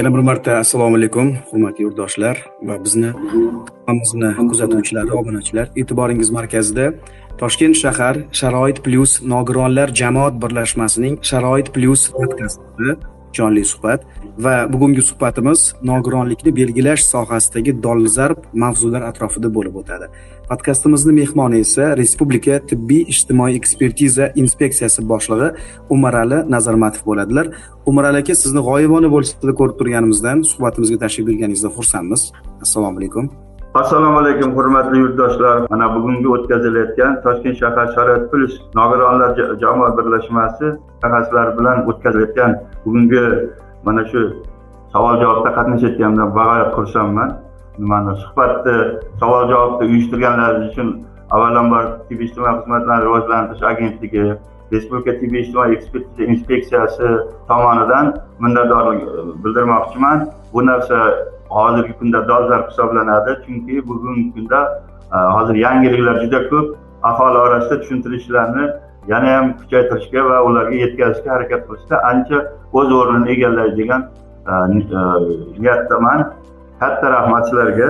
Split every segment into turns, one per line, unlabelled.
yana bir marta assalomu alaykum hurmatli yurtdoshlar va bizni kanalimizni kuzatuvchilar obunachilar e'tiboringiz markazida toshkent shahar sharoit plyus nogironlar jamoat birlashmasining sharoit plyus podkasti jonli suhbat va bugungi suhbatimiz nogironlikni belgilash sohasidagi dolzarb mavzular atrofida bo'lib o'tadi. Podkastimizni mehmoni esa respublika tibbiy ijtimoiy ekspertiza inspeksiyasi boshlig'i umarali nazarmatov bo'ladilar. Umarali aka sizni g'oyibona bo'lsada ko'rib turganimizdan suhbatimizga tashrif buyurganingizdan xursandmiz. Assalomu alaykum.
Assalomu alaykum hurmatli yurtdoshlar. Mana bugungi o'tkazilayotgan toshkent shahar sharoit plyus nogironlar jamoat birlashmasi mutaxassislari bilan o'tkazilayotgan bugungi mana shu savol javobda qatnashayotganimdan bag'oyat xursandman. Nimani suhbatni savol javobni uyushtirganlaringiz uchun avvalambor tibbiy ijtimoiy xizmatlarni rivojlantirish agentligi respublika tibbiy ijtimoiy ekspertiza inspeksiyasi tomonidan minnatdorlik bildirmoqchiman. Bu narsa hozirgi kunda dolzarb hisoblanadi. Chunki bugungi kunda e, hozir yangiliklar juda ko'p. Aholi orasida tushuntirishlarni yana ham kuchaytirishga va ularga yetkazishga harakat qilishda ancha o'z o'rnini egallaydi degan e, e, niyatdaman. Katta rahmat sizlarga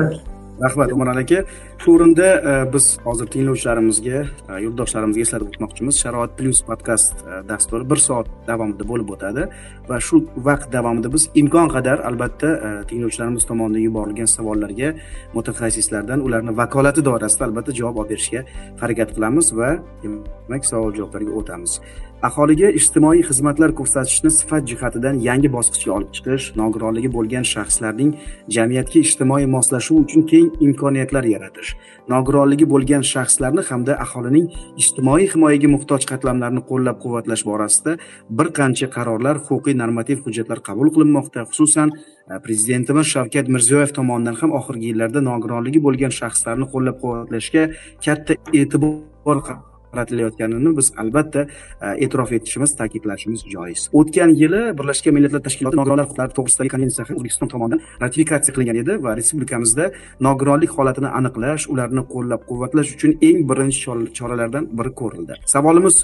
rahmat umar aka shu o'rinda e, biz hozir tinglovchilarimizga e, yurtdoshlarimizga eslatib o'tmoqchimiz. Sharoit plyus podkast e, dasturi bir soat davomida bo'lib o'tadi va shu vaqt davomida biz imkon qadar albatta tinglovchilarimiz tomonidan yuborilgan savollarga mutaxassislardan ularni vakolati doirasida albatta javob olib berishga harakat qilamiz va demak savol javoblarga o'tamiz. Aholiga ijtimoiy xizmatlar ko'rsatishni sifat jihatidan yangi bosqichga olib chiqish nogironligi bo'lgan shaxslarning jamiyatga ijtimoiy moslashuvi uchun keng imkoniyatlar yaratish nogironligi bo'lgan shaxslarni hamda aholining ijtimoiy himoyaga muhtoj qatlamlarni qo'llab quvvatlash borasida bir qancha qarorlar huquqiy normativ hujjatlar qabul qilinmoqda. Xususan e, prezidentimiz shavkat mirziyoyev tomonidan ham oxirgi yillarda nogironligi bo'lgan shaxslarni qo'llab quvvatlashga katta e'tibor qaratilayotganini biz albatta e, e'tirof etishimiz ta'kidlashimiz joiz. O'tgan yili birlashgan millatlar tashkiloti nogironlar huquqlari to'g'risidagi konvensiyasi o'zbekiston tomonidan ratifikatsiya qilingan edi va respublikamizda nogironlik holatini aniqlash ularni qo'llab quvvatlash uchun eng birinchi choralardan biri ko'rildi. Savolimiz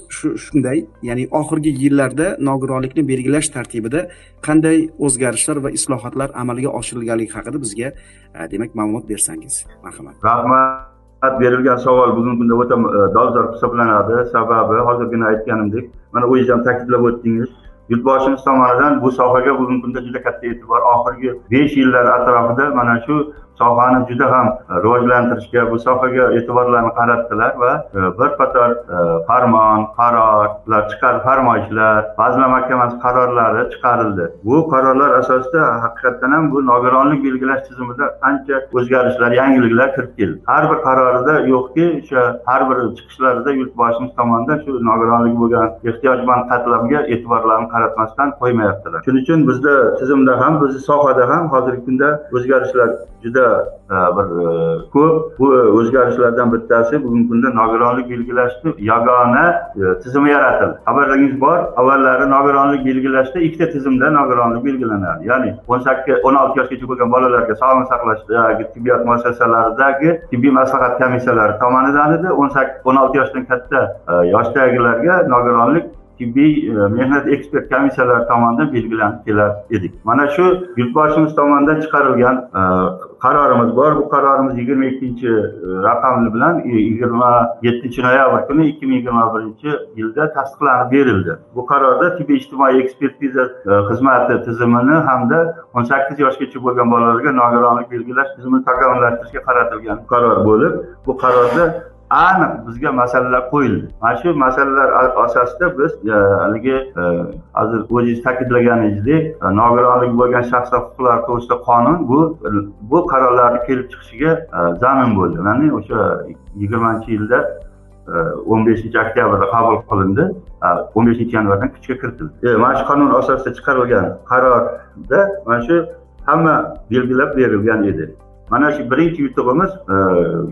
shunday ya'ni oxirgi yillarda nogironlikni belgilash tartibida qanday o'zgarishlar va islohotlar amalga oshirilganligi haqida bizga e, demak ma'lumot bersangiz. Marhamat.
Rahmat. Berilgan savol bugungi kunda o'ta e, dolzarb hisoblanadi. Sababi hozirgina aytganimdek mana o'zingiz ham ta'kidlab o'tdingiz yurtboshimiz tomonidan bu sohaga bugungi kunda juda katta e'tibor. Oxirgi besh yillar atrofida mana shu sohani juda ham e, rivojlantirishga bu sohaga e'tiborlarni qaratdilar va e, bir qator e, farmon qarorlar chiqarib farmoyishlar vazirlar mahkamasi qarorlari chiqarildi. Bu qarorlar asosida haqiqatdan ham bu nogironlik belgilash tizimida ancha o'zgarishlar yangiliklar kirib keldi. Har bir qarorida yo'qki o'sha har bir chiqishlarida yurtboshimiz tomonidan shu nogironligi bo'lgan ehtiyojmand qatlamga e'tiborlarni qaratmasdan qo'ymayaptilar. Shuning uchun bizda tizimda ham bizni sohada ham hozirgi kunda o'zgarishlar juda E, bir e, ko'p bu o'zgarishlardan bittasi bugungi kunda nogironlik belgilashni yagona e, tizimi yaratildi. Xabarlaringiz bor avvallari nogironlik belgilashda ikkita tizimda nogironlik belgilanardi ya'ni o'n sakkiz o'n olti yoshgacha bo'lgan bolalarga sog'liqni saqlashdagi tibbiyot muassasalaridagi tibbiy maslahat komissiyalari tomonidan edi. O'n sakkiz o'n olti yoshdan katta yoshdagilarga nogironlik tibbiy e, mehnat ekspert komissiyalari tomonidan belgilanib kelar edik. Mana shu yurtboshimiz tomonidan chiqarilgan e, qarorimiz bor. Bu qarorimiz yigirma ikkinchi e, raqamli bilan e, yigirma yettinchi noyabr kuni ikki ming yigirma birinchi yilda tasdiqlanib berildi. Bu qarorda tibbiy ijtimoiy ekspertiza xizmati tizimini hamda o'n sakkiz yoshgacha bo'lgan bolalarga nogironlik belgilash tizimini takomillashtirishga qaratilgan qaror bo'lib bu qarorda aniq bizga masalalar qo'yildi. Mana shu masalalar asosida biz e, haligi e, hozir o'zingiz ta'kidlaganingizdek nogironligi bo'lgan shaxslar huquqlari to'g'risida qonun bu bu qarorlarni kelib chiqishiga e, zamin bo'ldi. Ya'ni o'sha yigirmanchi yilda o'n beshinchi oktyabrda qabul qilindi. O'n beshinchi yanvardan kuchga kiritildi. Mana shu qonun asosida chiqarilgan qarorda mana shu hamma belgilab berilgan edi. Mana shu birinchi yutug'imiz e,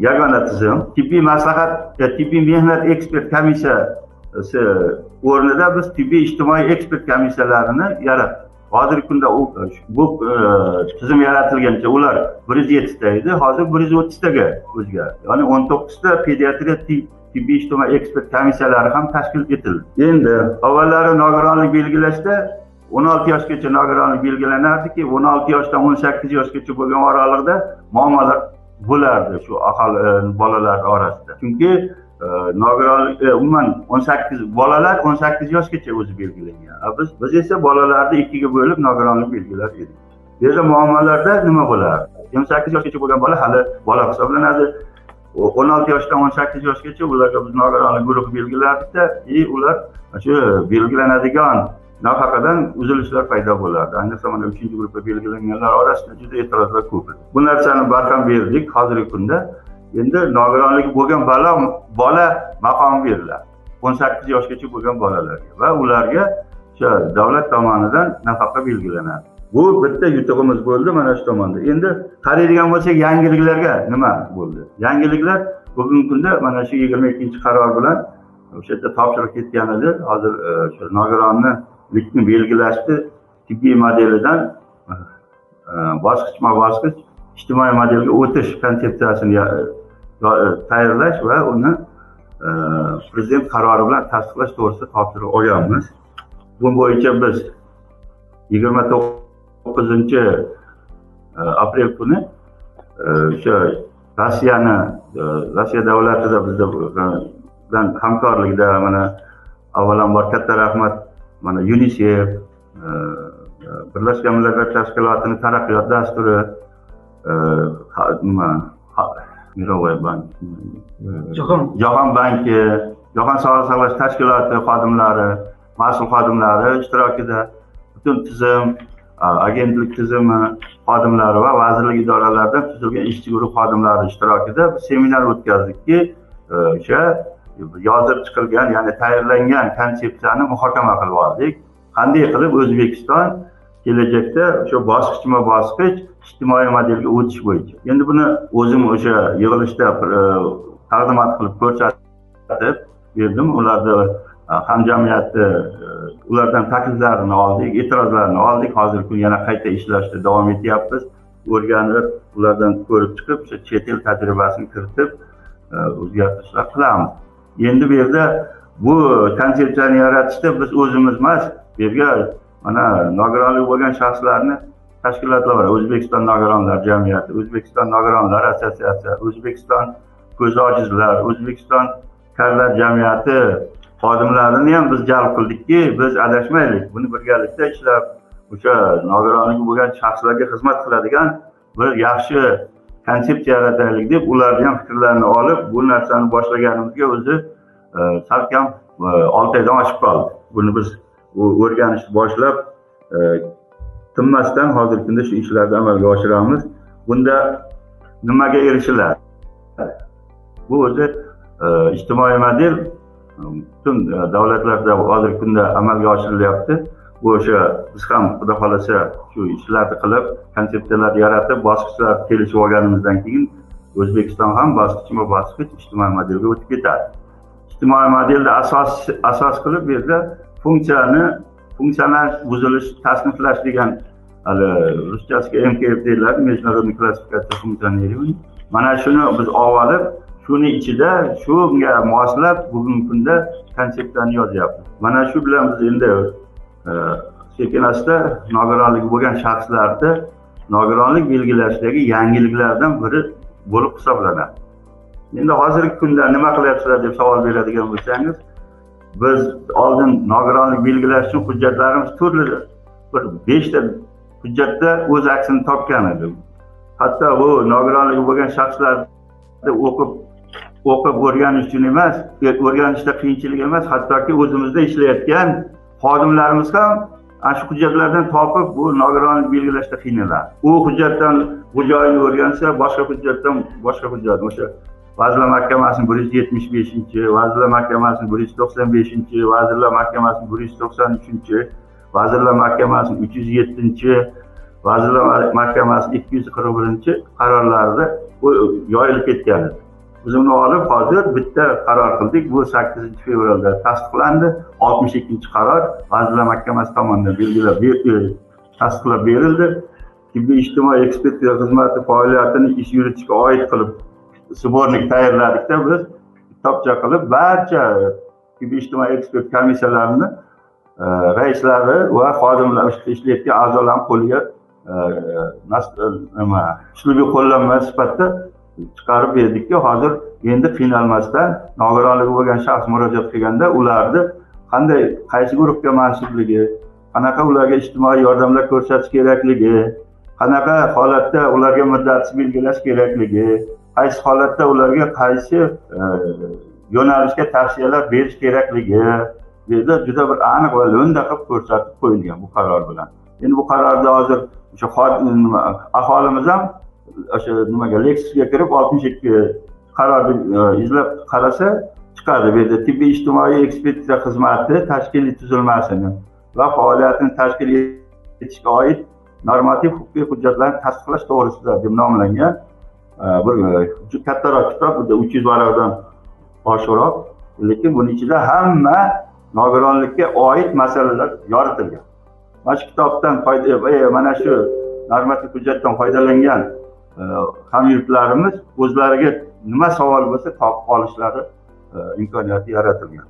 yagona tizim. Tibbiy maslahat tibbiy mehnat ekspert komissiyasi o'rnida biz tibbiy ijtimoiy ekspert komissiyalarini yaratdik hozirgi kunda bu e, tizim yaratilgancha ular bir yuz yettita edi hozir bir yuz o'ttiztaga o'zgardi. Ya'ni o'n to'qqizta pediatriya tibbiy ijtimoiy ekspert komissiyalari ham tashkil etildi. Endi avvallari nogironlik belgilashda o'n olti yoshgacha nogironlik belgilanardiki o'n olti yoshdan o'n sakkiz yoshgacha bo'lgan oraliqda muammolar bo'lardi shu aholi e, bolalar orasida. Chunki e, nogironlik e, umuman o'n sakkiz bolalar o'n sakkiz yoshgacha o'zi belgilangan. Biz biz esa bolalarni ikkiga bo'lib nogironlik belgilar edik. Bu yerda muammolarda nima bo'lardi? O'n sakkiz yoshgacha bo'lgan bola hali bola hisoblanadi. O'n olti yoshdan o'n sakkiz yoshgacha ularga biz nogironlik guruhi belgilardikda и ular shu belgilanadigan nafaqadan uzilishlar paydo bo'lardi ayniqsa mana uchinchi gruppa belgilanganlar orasida juda e'tirozlar ko'p edi. Bu narsani barham berdik hozirgi kunda. Endi nogironligi bo'lgan bola bola maqomi beriladi. O'n sakkiz yoshgacha bo'lgan bolalarga va ularga o'sha davlat tomonidan nafaqa belgilanadi. Bu bitta yutug'imiz bo'ldi mana shu tomonda. Endi qaraydigan bo'lsak yangiliklarga nima bo'ldi? Yangiliklar bugungi kunda mana shu yigirma ikkinchi qaror bilan o'sha yerda topshiriq ketgan edi hozir o'sha shu nogironni likni belgilashni tibbiy modelidan e, bosqichma bosqich ijtimoiy modelga o'tish konsepsiyasini e, tayyorlash va uni e, prezident qarori bilan tasdiqlash to'g'risida topshiriq olganmiz. Bu bo'yicha biz yigirma to'qqizinchi aprel kuni o'sha rossiyani rossiya davlatida bizda bilan hamkorlikda mana avvalambor katta rahmat mana unisef e, e, birlashgan millatlar tashkilotini taraqqiyot dasturi e, nima мировой bank jahon. Jahon banki jahon sog'liqni saqlash tashkiloti xodimlari mas'ul xodimlari ishtirokida butun tizim agentlik tizimi xodimlari va vazirlik idoralaridan tuzilgan ishchi guruh xodimlari ishtirokida seminar o'tkazdikki o'sha yozib chiqilgan ya'ni tayyorlangan konsepsiyani muhokama qilib oldik. Qanday qilib? O'zbekiston kelajakda o'sha bosqichma bosqich ijtimoiy modelga o'tish bo'yicha. Endi buni o'zim o'sha yig'ilishda e, taqdimot qilib ko'rsatib berdim. Ularni e, hamjamiyatni e, ulardan takliflarini oldik e'tirozlarini oldik. Hozirgi kun yana qayta ishlashda davom etyapmiz. O'rganib ulardan ko'rib chiqib o'sha chet el tajribasini kiritib o'zgartirishlar qilamiz. Endi bu yerda bu konsepsiyani yaratishda biz o'zimiz emas bu yerga mana nogironligi bo'lgan shaxslarni tashkilotlar bor o'zbekiston nogironlar jamiyati o'zbekiston nogironlar assotsiatsiyasi o'zbekiston ko'zi ojizlar o'zbekiston karlar jamiyati xodimlarini ham biz jalb qildikki biz adashmaylik. Buni birgalikda ishlab o'sha nogironligi bo'lgan shaxslarga xizmat qiladigan bir yaxshi konsepsiya yarataylik deb ularni ham fikrlarini olib bu narsani boshlaganimizga o'zi e, salkam e, olti oydan oshib qoldi. Buni biz o'rganishni boshlab e, tinmasdan hozirgi kunda shu ishlarni amalga oshiramiz. Bunda nimaga erishiladi bu o'zi ijtimoiy model butun davlatlarda hozirgi kunda amalga oshirilyapti. O'sha biz ham xudo xohlasa shu ishlarni qilib konsepsiyalarni yaratib bosqichlar kelishib olganimizdan keyin o'zbekiston ham bosqichma bosqich ijtimoiy modelga o'tib ketadi. Ijtimoiy modelni asos asos qilib bu yerda funksiyani funksional buzilish tasniflash degan hali ruschasiga mkf deyiladi международный klassifikatsiya funksionerии mana shuni biz olib olib shuni ichida shunga moslab bugungi kunda konseptlarni yozyapmiz. Mana shu bilan biz endi sekin asta nogironligi bo'lgan shaxslarni nogironlik belgilashdagi yangiliklardan biri bo'lib hisoblanadi. Endi hozirgi kunda nima qilyapsizlar deb savol beradigan bo'lsangiz biz oldin nogironlik belgilash uchun hujjatlarimiz turli bir beshta hujjatda o'z aksini topgan edi. Hatto bu nogironligi bo'lgan shaxslarni o'qib o'qib o'rganish uchun emas o'rganishda qiyinchilik emas hattoki o'zimizda ishlayotgan xodimlarimiz ham ana shu hujjatlardan topib bu nogironlik belgilashda qiynaladi. U hujjatdan bu joyini o'rgansa boshqa hujjatdan boshqa hujjat. O'sha vazirlar mahkamasini bir yuz yetmish beshinchi vazirlar mahkamasini bir yuz to'qson beshinchi vazirlar mahkamasini bir yuz to'qson uchinchi vazirlar mahkamasini uch yuz yettinchi vazirlar mahkamasi ikki yuz qirq birinchi qarorlarida yoyilib ketgan edi bizni olib hozir bitta qaror qildik. Bu sakkizinchi fevralda tasdiqlandi. Oltmish ikkinchi qaror vazirlar mahkamasi tomonidan belgilab e, tasdiqlab berildi. Tibbiy ijtimoiy ekspertiza xizmati faoliyatini ish yuritishga oid qilib сборник tayyorladikda biz. Kitobcha qilib barcha tibbiy ijtimoiy ekspert komissiyalarini e, raislari va xodimlar ishlayotgan a'zolarni qo'liga e, nima uslubiy qo'llanma sifatida chiqarib berdikki hozir endi qiynalmasdan nogironligi bo'lgan shaxs murojaat qilganda ularni qanday qaysi guruhga mansubligi qanaqa ularga ijtimoiy yordamlar ko'rsatish kerakligi qanaqa holatda ularga muddatni belgilash kerakligi qaysi holatda ularga qaysi e, yo'nalishga tavsiyalar berish kerakligi bu juda bir aniq va lo'nda qilib ko'rsatib qo'yilgan bu qaror bilan. Endi bu qarorda hozir o'sha aholimiz ham o'sha nimaga leksiyaga kirib oltmish ikki qarorni izlab e, qarasa chiqadi bu yerda. Tibbiy ijtimoiy ekspertiza xizmati tashkiliy tuzilmasini va faoliyatini tashkil etishga oid normativ huquqiy hujjatlarni tasdiqlash to'g'risida deb nomlangan e, bir e, kattaroq kitob. Uch yuz varaqdan oshiqroq lekin buni ichida hamma nogironlikka oid masalalar yoritilgan. Mana shu kitobdan foyda mana shu normativ hujjatdan foydalangan hamyurtlarimiz o'zlariga nima savol bo'lsa topib olishlari e, imkoniyati yaratilgan.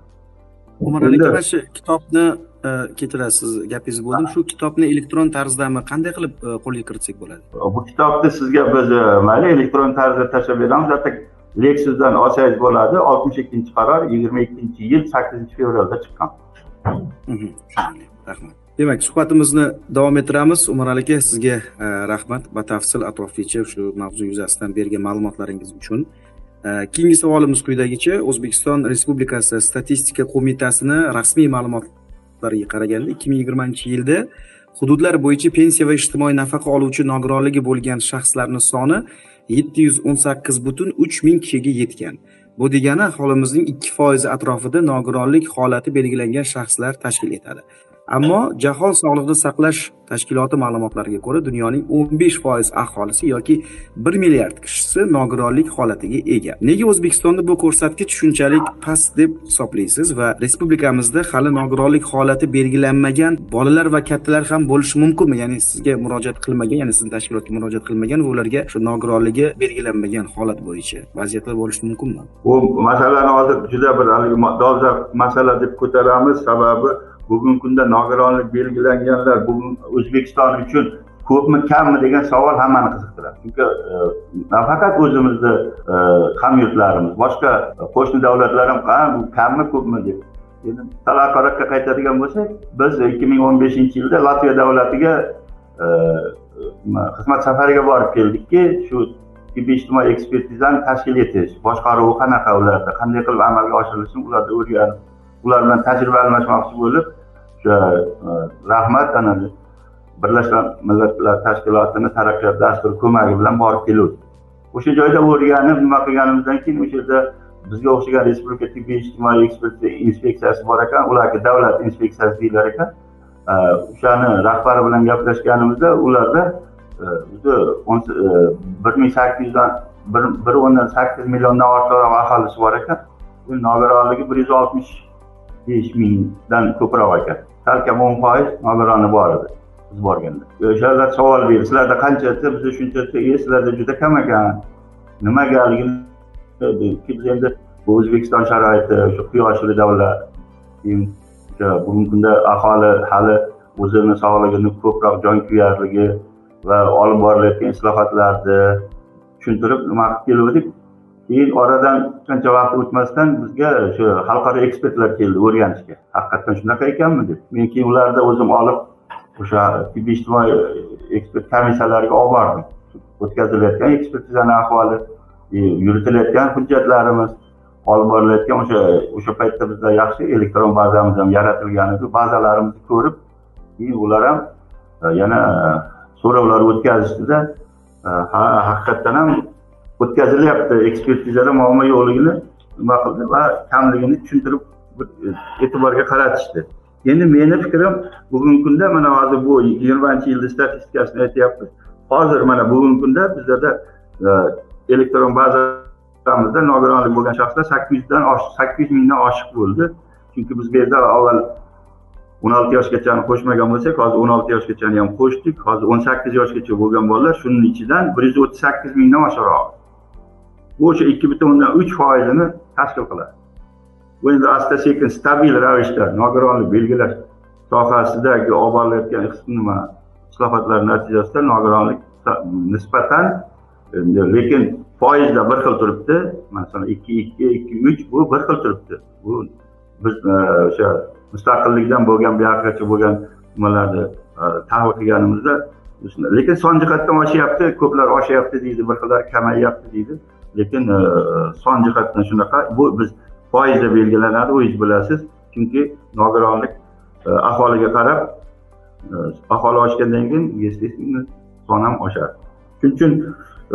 Umar aka mana shu kitobni e, kechirasiz gapingizni bo'ldim shu kitobni elektron tarzdami qanday qilib e, qo'lga kiritsak bo'ladi?
Bu kitobni sizga biz mayli elektron tarzda tashlab beramiz. Lexusdan olsangiz bo'ladi oltmish ikkinchi qaror yigirma ikkinchi yil sakkizinchi fevralda chiqqan.
Tushunarli rahmat demak suhbatimizni davom ettiramiz. Umar aka sizga e, rahmat. Batafsil atroflicha shu mavzu yuzasidan bergan ma'lumotlaringiz uchun. E, keyingi savolimiz quyidagicha. O'zbekiston respublikasi statistika qo'mitasini rasmiy ma'lumotlariga qaraganda ikki ming yigirmanchi yilda hududlar bo'yicha pensiya va ijtimoiy nafaqa oluvchi nogironligi bo'lgan shaxslarni soni yetti yuz o'n sakkiz butun uch ming kishiga yetgan. Bu degani aholimizning ikki foizi atrofida nogironlik holati belgilangan shaxslar tashkil etadi. Ammo jahon sog'liqni saqlash tashkiloti ma'lumotlariga ko'ra dunyoning o'n besh foiz aholisi yoki bir milliard kishisi nogironlik holatiga ega. Nega o'zbekistonda bu ko'rsatkich shunchalik past deb hisoblaysiz va respublikamizda hali nogironlik holati belgilanmagan bolalar va kattalar ham bo'lishi mumkinmi? Ya'ni sizga murojaat qilmagan ya'ni sizni tashkilotga murojaat qilmagan va ularga shu nogironligi belgilanmagan holat bo'yicha vaziyatlar bo'lishi mumkinmi?
Bu masalani hozir juda bir haligi dolzarb masala deb ko'taramiz. Sababi bugungi kunda nogironlik belgilanganlar bugun o'zbekiston uchun ko'pmi kammi degan savol hammani qiziqtiradi. Chunki e, nafaqat o'zimizni e, hamyurtlarimiz boshqa qo'shni davlatlar ham bu kammi ko'pmi deb. Endi talaqaroqqa qaytadigan bo'lsak biz ikki ming o'n beshinchi yilda latviya davlatiga e, xizmat safariga borib keldikki shu tibbiy ijtimoiy ekspertizani tashkil etish boshqaruvi qanaqa ularda qanday qilib amalga oshirilishini ularda o'rganib ular bilan tajriba almashmoqchi bo'lib o'sha e, rahmat ana birlashgan millatlar tashkilotini taraqqiyot dasturi ko'magi bilan borib keluvdik o'sha joyda o'rganib nima qilganimizdan keyin o'sha yerda bizga o'xshagan respublika tibbiy ijtimoiy ekspertiza inspeksiyasi bor ekan ularga davlat inspeksiyasi deyilar ekan. E, o'shani rahbari bilan gaplashganimizda ularda e, o'zi bir ming sakkiz yuzdan bir o'ndan sakkiz milliondan ortiqroq aholisi bor ekan. Nogironligi bir yuz oltmish besh mingdan ko'proq ekan. Salkam o'n foiz nogironi bor edi. Biz borganda. O'shalar savol berdi. Sizlarda qancha desa biza shuncha desa e sizlarda juda kam ekan. Nimagaligini biz endi bu o'zbekiston sharoiti shu quyoshli davlat keyin o'sha bugungi kunda aholi hali o'zini sog'lig'ini ko'proq jonkuyarligi va olib borilayotgan islohotlarni tushuntirib nima qilib keluvdik? Keyin oradan qancha vaqt o'tmasdan bizga shu xalqaro ekspertlar keldi o'rganishga. Haqiqatdan shunaqa ekanmi deb. Men keyin ularni o'zim olib o'sha tibbiy ijtimoiy eh, ekspert komissiyalariga olib bordim. O'tkazilayotgan ekspertizani ahvoli e, yuritilayotgan hujjatlarimiz olib borilayotgan o'sha o'sha paytda bizda yaxshi elektron bazamiz ham yaratilgan edi. Bazalarimizni ko'rib keyin ular ham e, yana so'rovlar o'tkazishdida e, ha haqiqatdan ham o'tkazilyapti ekspertizada muammo yo'qligini nima qildi va kamligini tushuntirib e, e'tiborga qaratishdi. Endi meni fikrim bugungi kunda mana hozir bu yigirmanchi yilni statistikasini aytyapmiz. Hozir mana bugungi kunda bizlarda e, elektron bazamizda nogironlik bo'lgan shaxslar sakkiz yuzdan sakkiz yuz mingdan oshiq bo'ldi. Chunki biz bu yerda avval o'n olti yoshgachani qo'shmagan bo'lsak hozir o'n olti yoshgachani ham qo'shdik. Hozir o'n sakkiz yoshgacha bo'lgan bolalar shuning ichidan bir yuz o'ttiz sakkiz mingdan oshiqroq. O'sha ikki butun o'ndan uch foizini tashkil qiladi. Bu endi asta sekin stabil ravishda nogironlik belgilash sohasidagi olib borilayotgan nima islohotlar natijasida nogironlik nisbatan lekin foizda bir xil turibdi. Masalan ikki ikki ikki uch bu bir xil turibdi. Bu biz e, o'sha mustaqillikdan bo'lgan buyoqqacha bo'lgan nimalarni e, tahlil qilganimizda lekin son jihatdan oshyapti ko'plar oshyapti deydi bir xillar kamayyapti deydi. Lekin e, son jihatdan shunaqa bu biz foizda belgilanadi o'zingiz bilasiz. Chunki nogironlik e, aholiga qarab e, aholi oshgandan keyin естественно son ham oshadi shuning uchun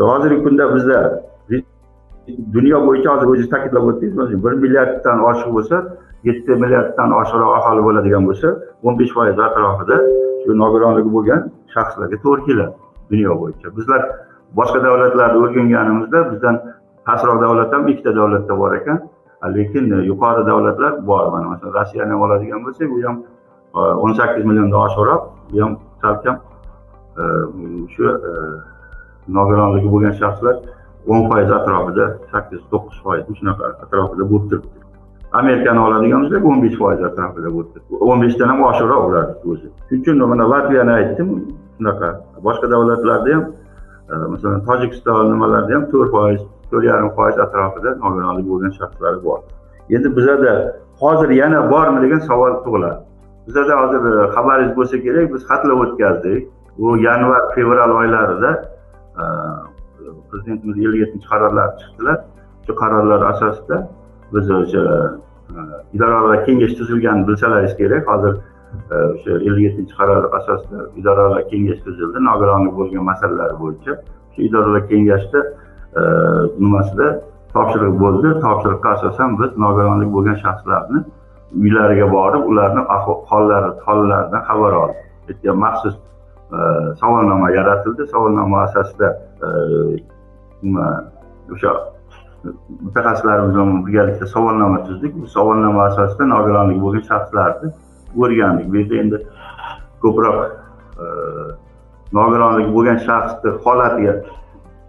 hozirgi kunda bizda dunyo bo'yicha hozir o'zingiz ta'kidlab o'tdingiz bir milliarddan oshiq bo'lsa yetti milliarddan oshiqroq aholi bo'ladigan bo'lsa o'n besh foiz atrofida shu nogironligi bo'lgan shaxslarga to'g'ri keladi dunyo bo'yicha. Bizlar boshqa davlatlarni o'rganganimizda bizdan pastroq davlat ham ikkita davlatda bor ekan. Lekin e, yuqori davlatlar bor. Mana masalan rossiyani oladigan bo'lsak bu ham e, o'n sakkiz milliondan oshiqroq bu ham salkam e, shu e, nogironligi bo'lgan shaxslar o'n foiz atrofida sakkiz to'qqiz foiz shunaqa atrofida bo'lib turibdi. Amerikani oladigan bo'lsak o'n besh foiz atrofida bo'lib turibdi. O'n beshdan ham oshiqroq ularni o'zi. Shuning uchun mana latviyani aytdim shunaqa. Boshqa davlatlarda ham masalan tojikiston nimalarda ham to'rt foiz to'rt yarim foiz atrofida nogironligi bo'lgan shaxslar bor. Endi bizada hozir yana bormi degan savol tug'iladi. Bizada hozir e, xabaringiz bo'lsa kerak biz xatlab o'tkazdik. Bu yanvar fevral oylarida e, prezidentimiz ellik yettinchi qarorlari chiqdilar. Shu qarorlar asosida biz o'sha e, idoralar kengash tuzilganini bilsalaringiz kerak. Hozir o'sha ellik yettinchi qaror asosida idoralar kengash tuzildi. Nogironlik bo'lgan masalalar bo'yicha shu idoralar kengashda nimasida topshiriq bo'ldi. Topshiriqqa asosan biz nogironlik bo'lgan shaxslarni uylariga borib ularni hollari hollaridan xabar oldik. Maxsus e, savolnoma yaratildi. Savolnoma asosida e, nima o'sha mutaxassislarimiz bilan birgalikda savolnoma tuzdik. Bu savolnoma asosida nogironligi bo'lgan shaxslarni o'rgandik. Bu yerda endi ko'proq e, nogironligi bo'lgan shaxsni holatiga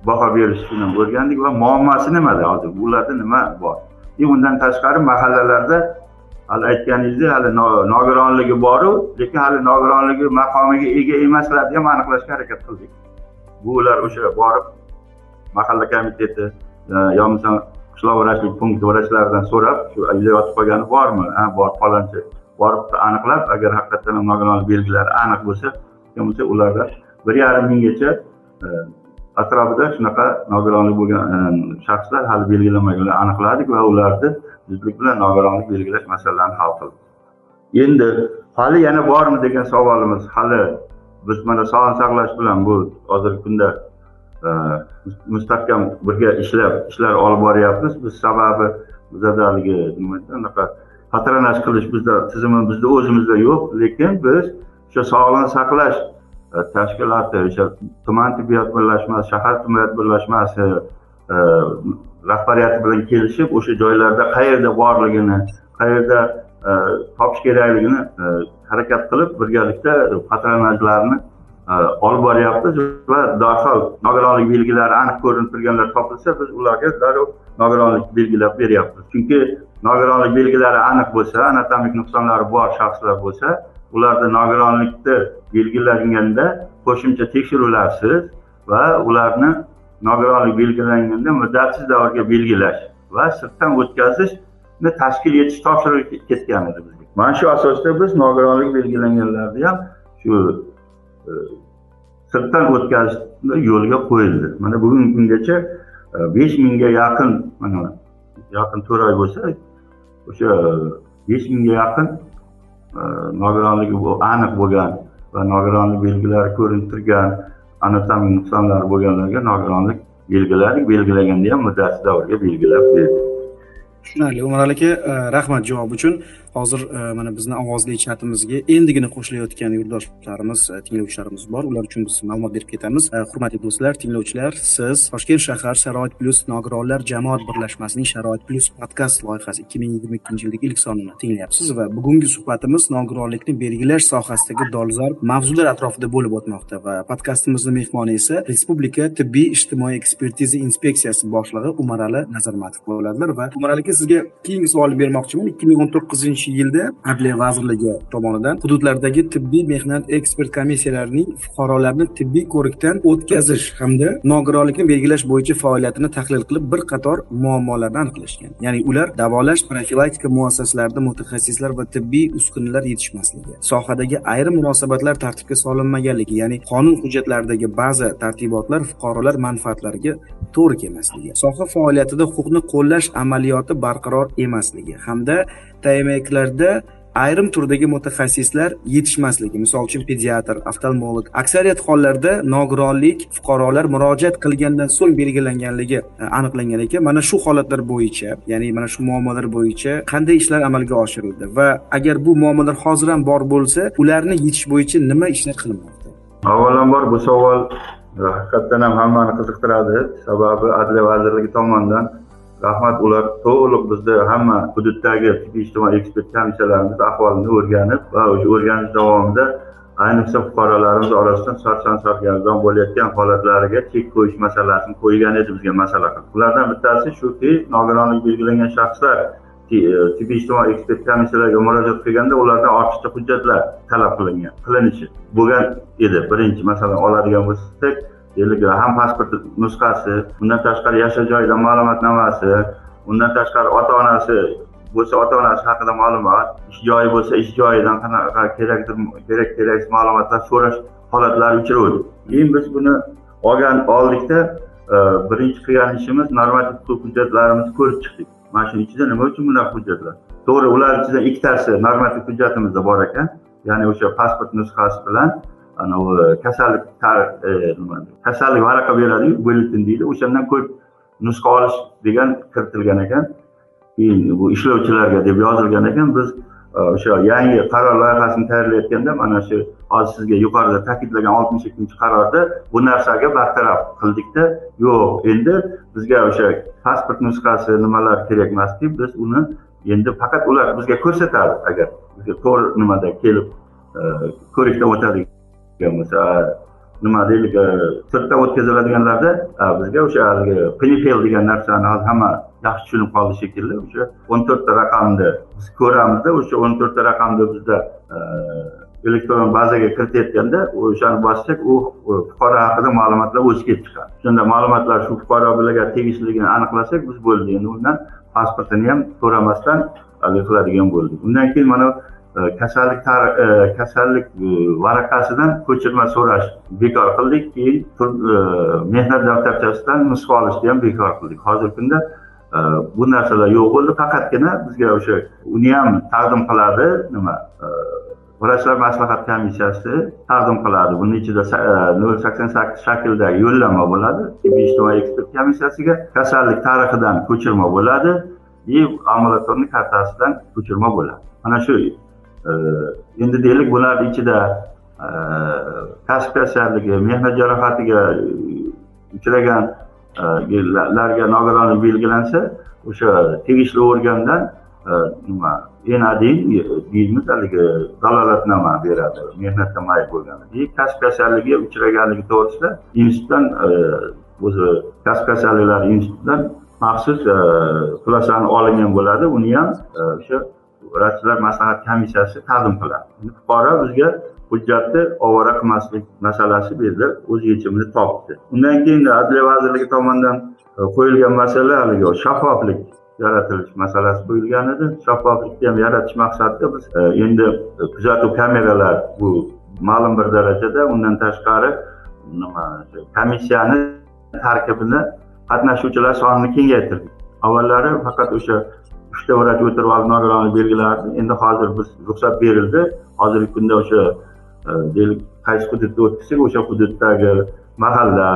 baho berish o'rgandik va muammosi nimada hozir? Ularda nima bor? И undan tashqari mahallalarda hali aytganingizdek hali nogironligi boru lekin hali nogironligi maqomiga ega emaslarni ham aniqlashga harakat qildik. Bu ular o'sha borib mahalla komiteti e, yo bo'lmasam qishloq vrachlik punkti vrachlaridan so'rab shu uyda yotib qolgani bormi? Ha bor palonchi borib aniqlab agar haqiqatdan ham nogironlik belgilari aniq bo'lsa bo'lsa ularda bir yarim minggacha e, atrofida shunaqa nogironlik bo'lgan shaxslar hali belgilanmaganlar aniqladik va ularni zudlik bilan nogironlik belgilash masalalarini hal qildik. Endi hali yana bormi degan savolimiz hali biz mana sog'liqni saqlash bilan bu hozirgi kunda e, mustahkam birga ishlab ishlar olib boryapmiz. Biz sababi bizada haligi nima anaqa patronaj qilish bizda tizimi bizda o'zimizda yo'q lekin biz o'sha sog'liqni saqlash E, tashkiloti o'sha tuman tibbiyot birlashmasi shahar tibbiyot birlashmasi e, rahbariyati bilan kelishib o'sha joylarda qayerda borligini qayerda e, topish kerakligini harakat qilib birgalikda patronajlarni olib boryapmiz va darhol nogironlik belgilari aniq ko'rinib turganlar topilsa biz ularga darrov nogironlik belgilab beryapmiz. Chunki nogironlik belgilari aniq bo'lsa anatomik nuqsonlari bor shaxslar bo'lsa ularda nogironlikni belgilanganda qo'shimcha tekshiruvlarsiz va ularni nogironlik belgilanganda muddatsiz davrga belgilash va sirtdan o'tkazishni tashkil etish topshirig'i ketgan edi bizga mana shu asosda biz nogironlik belgilanganlarni ham shu e, sirtdan o'tkazishni yo'lga qo'yildi. Mana bugungi kungacha e, besh mingga yaqin mana yaqin to'rt oy bo'lsa o'sha e, besh mingga yaqin nogironligi aniq bo'lgan va nogironlik belgilari ko'rinib turgan anatomik nuqsonlari bo'lganlarga nogironlik belgilari belgilaganda ham muddati davrga belgilab berdik.
Tushunarli. Umar aka eh, rahmat javob uchun. Hozir e, mana bizni ovozli chatimizga endigina qo'shilayotgan yurtdoshlarimiz e, tinglovchilarimiz bor. Ular uchun biz ma'lumot berib ketamiz. E, hurmatli do'stlar tinglovchilar siz toshkent shahar sharoit plyus nogironlar jamoat birlashmasining sharoit plyus podkast loyihasi ikki ming yigirma ikkinchi yilgi ilk sonini tinglayapsiz va bugungi suhbatimiz nogironlikni belgilash sohasidagi dolzarb mavzular atrofida bo'lib o'tmoqda va podkastimizni mehmoni esa respublika tibbiy ijtimoiy ekspertiza inspeksiyasi boshlig'i umarali nazarmatov bo'ladilar va umarali aka sizga keyingi savolni bermoqchiman. ikki ming o'n to'qqizinchi yilda adliya vazirligi tomonidan hududlardagi tibbiy mehnat ekspert komissiyalarining fuqarolarni tibbiy ko'rikdan o'tkazish hamda nogironlikni belgilash bo'yicha faoliyatini tahlil qilib bir qator muammolarni aniqlashgan. Ya'ni ular davolash profilaktika muassasalarida mutaxassislar va tibbiy uskunalar yetishmasligi sohadagi ayrim munosabatlar tartibga solinmaganligi ya'ni qonun hujjatlaridagi ba'zi tartibotlar fuqarolar manfaatlariga to'g'ri kelmasligi soha faoliyatida huquqni qo'llash amaliyoti barqaror emasligi hamda tmklarda ayrim turdagi mutaxassislar yetishmasligi misol uchun pediatr oftalmolog aksariyat hollarda nogironlik fuqarolar murojaat qilgandan so'ng belgilanganligi e, aniqlangan ekan. Mana shu holatlar bo'yicha ya'ni mana shu muammolar bo'yicha qanday ishlar amalga oshirildi? Va agar bu muammolar hozir ham bor bo'lsa ularni yechish bo'yicha nima ishlar qilinmoqda?
Avvalambor bu savol e, haqiqatdan ham hammani qiziqtiradi. Sababi adliya vazirligi tomonidan rahmat ular to'liq bizda hamma hududdagi tibbiy ijtimoiy ekspert komissiyalarimiz ahvolini o'rganib va o'sha o'rganish davomida ayniqsa fuqarolarimiz orasidan sarson sargardon bo'layotgan holatlariga chek qo'yish masalasini qo'ygan edi bizga masala qilib. Ulardan bittasi shuki nogironlik belgilangan shaxslar e, tibbiy ijtimoiy ekspert komissiyalarga murojaat qilganda ulardan ortiqcha hujjatlar talab qilingan qilinishi bo'lgan edi. Birinchi masalan oladigan bo'lsak deylik ham pasporti nusxasi undan tashqari yashash joyidan ma'lumotnomasi undan tashqari ota onasi bo'lsa ota onasi haqida ma'lumot ish joyi bo'lsa ish joyidan qanaqa kerakdir kerak keraksiz ma'lumotlar so'rash holatlari uchraydi. Keyin biz buni olgan oldikda e, birinchi qilgan ishimiz normativ huquq hujjatlarimizni ko'rib chiqdik. Mana shuni ichida nima uchun bunaqa hujjatlar? To'g'ri ular ichida ikkitasi normativ hujjatimizda bor ekan ya'ni o'sha pasport nusxasi bilan anavi eh, kasallik eh, nima kasallik varaqa beradiyu bulletin deydi. O'shandan ko'p nusxa olish degan kiritilgan ekan. Keyin bu ishlovchilarga deb yozilgan ekan. Biz eh, o'sha yangi qaror loyihasini tayyorlayotganda mana shu hozir sizga yuqorida ta'kidlagan oltmish ikkinchi qarorda bu narsaga bartaraf qildikda. Yo'q endi bizga o'sha pasport nusxasi nimalar kerak emas deb biz uni endi faqat ular bizga ko'rsatadi agar bizga to'g'ri nimada kelib ko'rikdan o'tadi. Bo'lsa nima deylik e, sirtda o'tkaziladiganlarda bizga o'sha haligi pinifel degan narsani hozir hamma yaxshi tushunib qoldi shekilli o'sha o'n to'rtta raqamni biz ko'ramizda o'sha o'n to'rtta raqamni bizda e, elektron bazaga kiritayotganda o'shani bossak u fuqaro haqida ma'lumotlar o'zi kelib chiqadi. Shunda ma'lumotlar shu fuqaro bilan tegishliligini aniqlasak biz bo'ldi. Endi undan pasportini ham so'ramasdan haligi qiladigan bo'ldik. Undan keyin mana kasallik e, kasallik e, varaqasidan ko'chirma so'rash bekor qildik. Keyin e, mehnat daftarchasidan nusxa olishni ham bekor qildik. Hozirgi kunda bu narsalar yo'q bo'ldi. Faqatgina bizga o'sha uni ham taqdim qiladi. Nima? Vrachlar maslahat komissiyasi taqdim qiladi. Buni ichida nol sakson sakkiz shaklidagi yo'llanma bo'ladi. Tibbiy ijtimoiy ekspert komissiyasiga kasallik tarixidan ko'chirma bo'ladi. И ambulatorniy kartasidan ko'chirma bo'ladi. Mana shu endi deylik bularni ichida e, kasb kasalligi mehnat jarohatiga uchraganlarga e, e nogironlik belgilansa o'sha tegishli organdan e, nima enadin deymiz haligi dalolatnoma beradi mehnatga mayl bo'lgani. И kasb kasalligiga uchraganligi to'g'risida institutdan o'zi kasb kasalliklari institutidan maxsus xulosani olingan bo'ladi. Uni ham o'sha vrachlar maslahat komissiyasi taqdim qiladi. Fuqaro bizga hujjatni ovora qilmaslik masalasi bu yerda o'z yechimini topdi. Undan keyin adliya vazirligi tomonidan e, qo'yilgan masala haligi shaffoflik yaratilish masalasi qo'yilgan edi. Shaffoflikni ham yaratish maqsadida biz e, endi kuzatuv kameralar bu ma'lum bir darajada undan tashqari nima komissiyani tarkibini qatnashuvchilar sonini kengaytirdik avvallari faqat o'sha uchta vrach o'tirib olib belgilardi endi hozir biz ruxsat berildi. Hozirgi kunda o'sha e, deylik qaysi hududda o'tkazsak o'sha hududdagi mahalla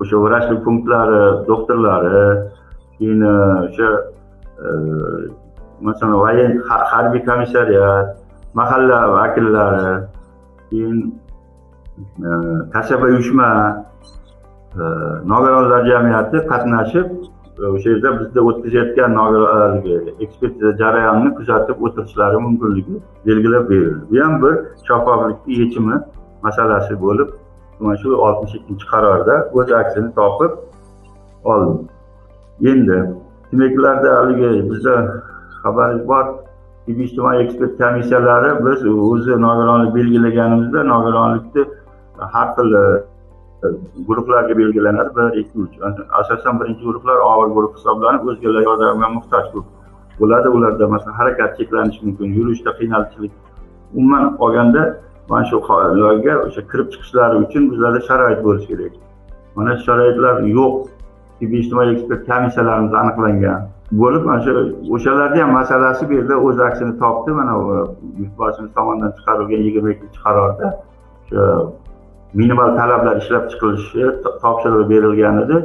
o'sha vrachlik punktlari doktorlari keyin e, o'sha e, masalan voyen harbiy komissariat mahalla vakillari keyin kasaba uyushma nogironlar jamiyati qatnashib o'sha yerda bizda o'tkazayotgan haligi ekspertiza jarayonini kuzatib o'tirishlari mumkinligi belgilab berildi. Bu ham bir shaffoflikni yechimi masalasi bo'lib mana shu oltmish ikkinchi qarorda o'z aksini topib oldi. Endi demaklarda haligi bizda xabaringiz bor tibbiy ijtimoiy ekspert komissiyalari biz o'zi nogironlik belgilaganimizda nogironlikni har xil guruhlarga belgilanadi. Bir ikki uch. Asosan birinchi guruhlar og'ir guruh hisoblanib o'zgalar yordamiga muhtoj bo'ladi. Ularda masalan harakat cheklanishi mumkin yurishda qiynalishlik umuman olganda mana shu ularga o'sha kirib chiqishlari uchun bizlarda sharoit bo'lishi kerak. Mana shu sharoitlar yo'q. Tibbiy ijtimoiy ekspert komissiyalarimiz aniqlangan bo'lib mana shu o'shalarni ham masalasi bu yerda o'z aksini topdi. Mana yurtboshimiz tomonidan chiqarilgan yigirma ikkinchi qarorda o'sha minimal talablar ishlab chiqilishi topshiriq berilgan edi.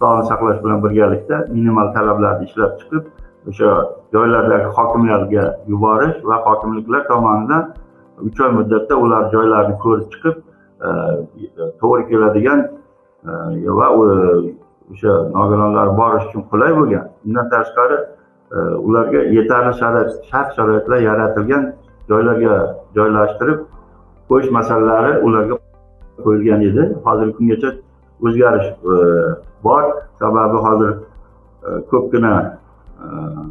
Sog'liqni saqlash bilan birgalikda minimal talablarni ishlab chiqib o'sha joylardagi hokimlarga yuborish va hokimliklar tomonidan uch oy muddatda ular joylarini ko'rib chiqib e, to'g'ri keladigan e, va o'sha nogironlar borish uchun qulay bo'lgan. Undan tashqari e, ularga yetarli sharoit shart sharoitlar yaratilgan joylarga joylashtirib qo'yish masalalari ularga qo'yilgan edi. Hozirgi kungacha o'zgarish e, bor. Sababi hozir e, ko'pgina e,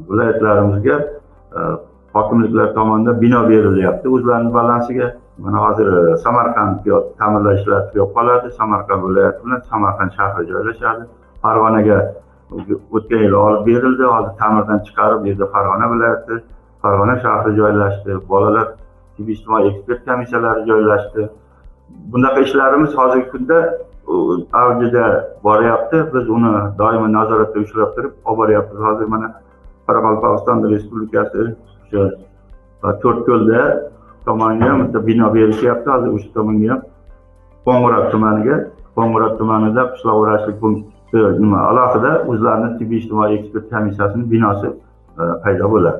viloyatlarimizga hokimliklar tomonidan bino berilyapti o'zlarini balansiga. Mana hozir samarqand ta'mirlash ishlari tugab qoladi. Samarqand viloyati bilan samarqand shahri joylashadi. Farg'onaga o'tgan yili olib berildi. Hozir ta'mirdan chiqarib bu yerda farg'ona viloyati farg'ona shahri joylashdi. Bolalar tibbiy ijtimoiy ekspert komissiyalari joylashdi. Bunaqa ishlarimiz hozirgi kunda avjida boryapti. Biz uni doimo nazoratda ushlab turib olib boryapmiz. Hozir mana qoraqalpog'iston respublikasi o'sha to'rtko'lda tomonga ham bitta bino berishyapti. Hozir o'sha tomonga ham qo'ng'irot tumaniga. Qo'ng'irot tumanida qishloq vrachlik punkti nima alohida o'zlarini tibbiy ijtimoiy ekspert komissiyasini binosi e, paydo bo'ladi.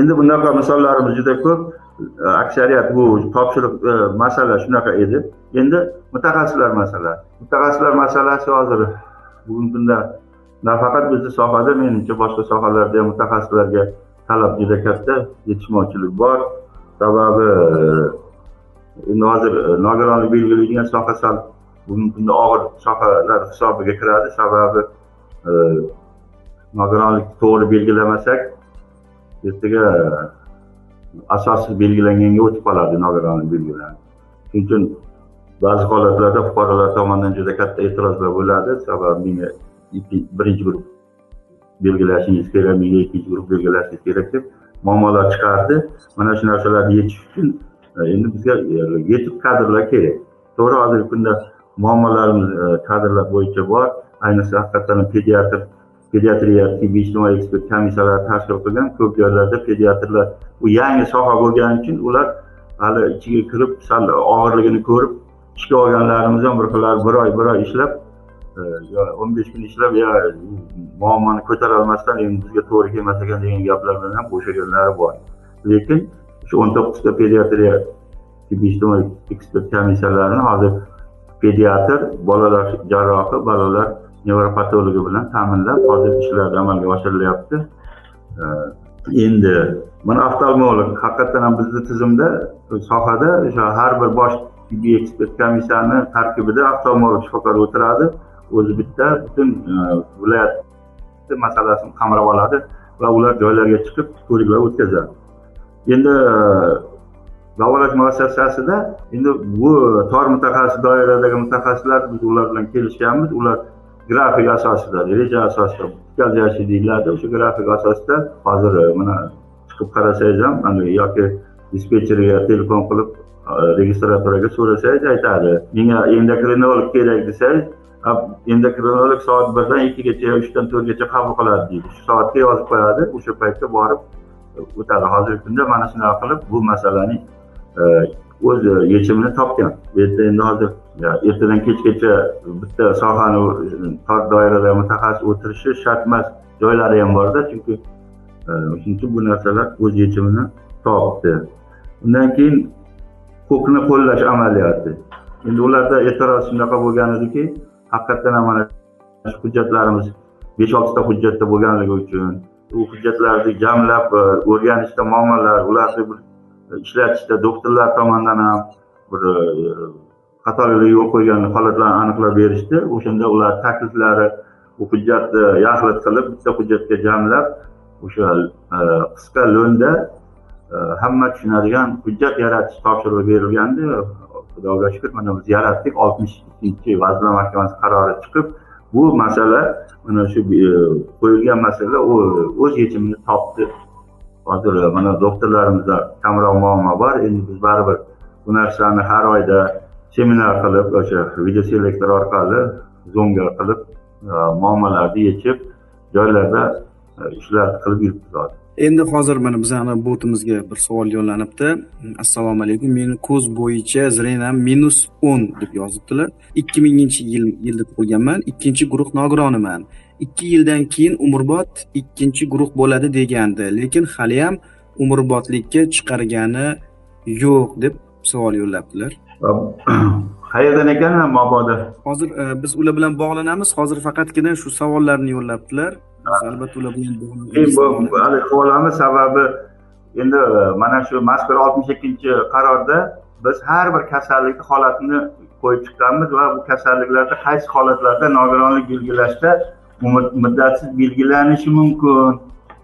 Endi bunaqa misollarimiz juda ko'p. Э, aksariyat bu topshiriq e, masala shunaqa edi. Endi mutaxassislar masalasi. Mutaxassislar masalasi hozir bugungi kunda nafaqat bizni sohada menimcha boshqa sohalarda ham mutaxassislarga talab juda katta. Yetishmovchilik bor. Sababi e, endi hozir e, nogironlik belgilaydigan soha sal bugungi kunda og'ir sohalar hisobiga kiradi. Sababi nogironlikni to'g'ri belgilamasak ertaga asossiz belgilanganga o'tib qoladi nogironlik belgilari shuning uchun ba'zi holatlarda fuqarolar tomonidan juda katta e'tirozlar bo'ladi. Sababi menga birinchi guruh belgilashingiz kerak menga ikkinchi guruh belgilashingiz kerak deb muammolar chiqardi. Mana shu narsalarni yechish uchun e, endi bizga e, yetuk kadrlar kerak. To'g'ri hozirgi kunda muammolarimiz e, kadrlar bo'yicha bor. Ayniqsa haqiqatdan pediatr pediatriya tibbiy ijtimoiy ekspert komissiyalari tashkil qilgan. Ko'p joylarda pediatrlar u yangi soha bo'lgani uchun ular hali ichiga kirib sal og'irligini ko'rib ishga olganlarimiz ham bir xillari bir oy bir oy ishlab e, yo o'n besh kun ishlab yo muammoni ko'tarolmasdan endi bizga to'g'ri kelmas ekan degan gaplar bilan ham bo'shaganlari bor. Lekin shu o'n to'qqizta pediatriya tibbiy ijtimoiy ekspert komissiyalarini hozir pediatr bolalar jarrohi bolalar nevropatologi bilan ta'minlab hozir ishlar amalga oshirilyapti. Endi mana oftalmolog haqiqatdan ham bizni tizimda sohada o'sha har bir bosh tibbiy ekspert komissiyani tarkibida oftalmolog shifokor o'tiradi. O'zi bitta butun e, viloyat masalasini qamrab oladi va ular joylarga chiqib ko'riklar o'tkazadi. Endi e, davolash muassasasida endi bu tor mutaxassis doiradagi mutaxassislar biz ular bilan kelishganmiz. Ular grafik asosida reja asosida o'tkazilishi deyiladi. O'sha grafik asosida hozir e, mana chiqib qarasangiz ham yoki dispetcherga telefon qilib e, registraturaga so'rasangiz aytadi. Menga endokrinolog kerak desangiz endokrinolog soat birdan ikkigacha uchdan to'rtgacha qabul qiladi deydi. Shu soatga yozib qo'yadi o'sha paytda borib o'tadi. Hozirgi kunda mana shunaqa qilib bu masalani e, o'z e, yechimini topgan. Bu yerda endi hozir ertadan kechgacha bitta sohani e, tor doirada mutaxassis o'tirishi shart emas joylari ham borda. Chunki e, shuning uchun bu narsalar o'z yechimini topdi. Undan keyin huquqni qo'llash amaliyoti. Endi ularda e'tiroz shunaqa bo'lgan ediki haqiqatdan ham mana shu hujjatlarimiz besh oltita hujjatda bo'lganligi uchun u hujjatlarni jamlab o'rganishda muammolar ularni ishlatishda doktorlar tomonidan ham bir e, xatoliklar yo'l qo'ygan holatlarni aniqlab berishdi. O'shanda ular takliflari bu hujjatni yaxlit qilib bitta hujjatga jamlab o'sha e, qisqa lo'nda e, hamma tushunadigan hujjat yaratish topshirig'i berilgandi xudoga shukur mana biz yaratdik oltmish ikkinchi vazirlar mahkamasi qarori chiqib bu masala mana shu e, qo'yilgan masala o'z yechimini topdi. Hozir mana doktorlarimizda kamroq muammo bor. Endi biz baribir bu narsani har oyda seminar qilib o'sha videoselektor orqali zoomga qilib e, muammolarni yechib joylarda e, ishlar qilib yuribmiz.
Endi hozir mana bizani botimizga bir savol yo'llanibdi. Assalomu alaykum. Meni ko'z bo'yicha zrenam minus o'n deb yozibdilar. Ikki minginchi yil yilda tug'ilganman. Ikkinchi guruh nogironiman. Ikki yildan keyin umrbod ikkinchi guruh bo'ladi degandi. Lekin haliyam umrbodlikka chiqargani yo'q deb savol yo'llabdilar.
Qayerdan ekan mabodo
hozir e, biz ular bilan bog'lanamiz. Hozir faqatgina shu savollarni yo'llabdilar. Albatta ular bilan
havolani sababi endi e, mana shu mazkur oltmish ikkinchi qarorda biz har bir kasallikni holatini qo'yib chiqqanmiz va bu kasalliklarda qaysi holatlarda nogironlik belgilashda muddatsiz belgilanishi mumkin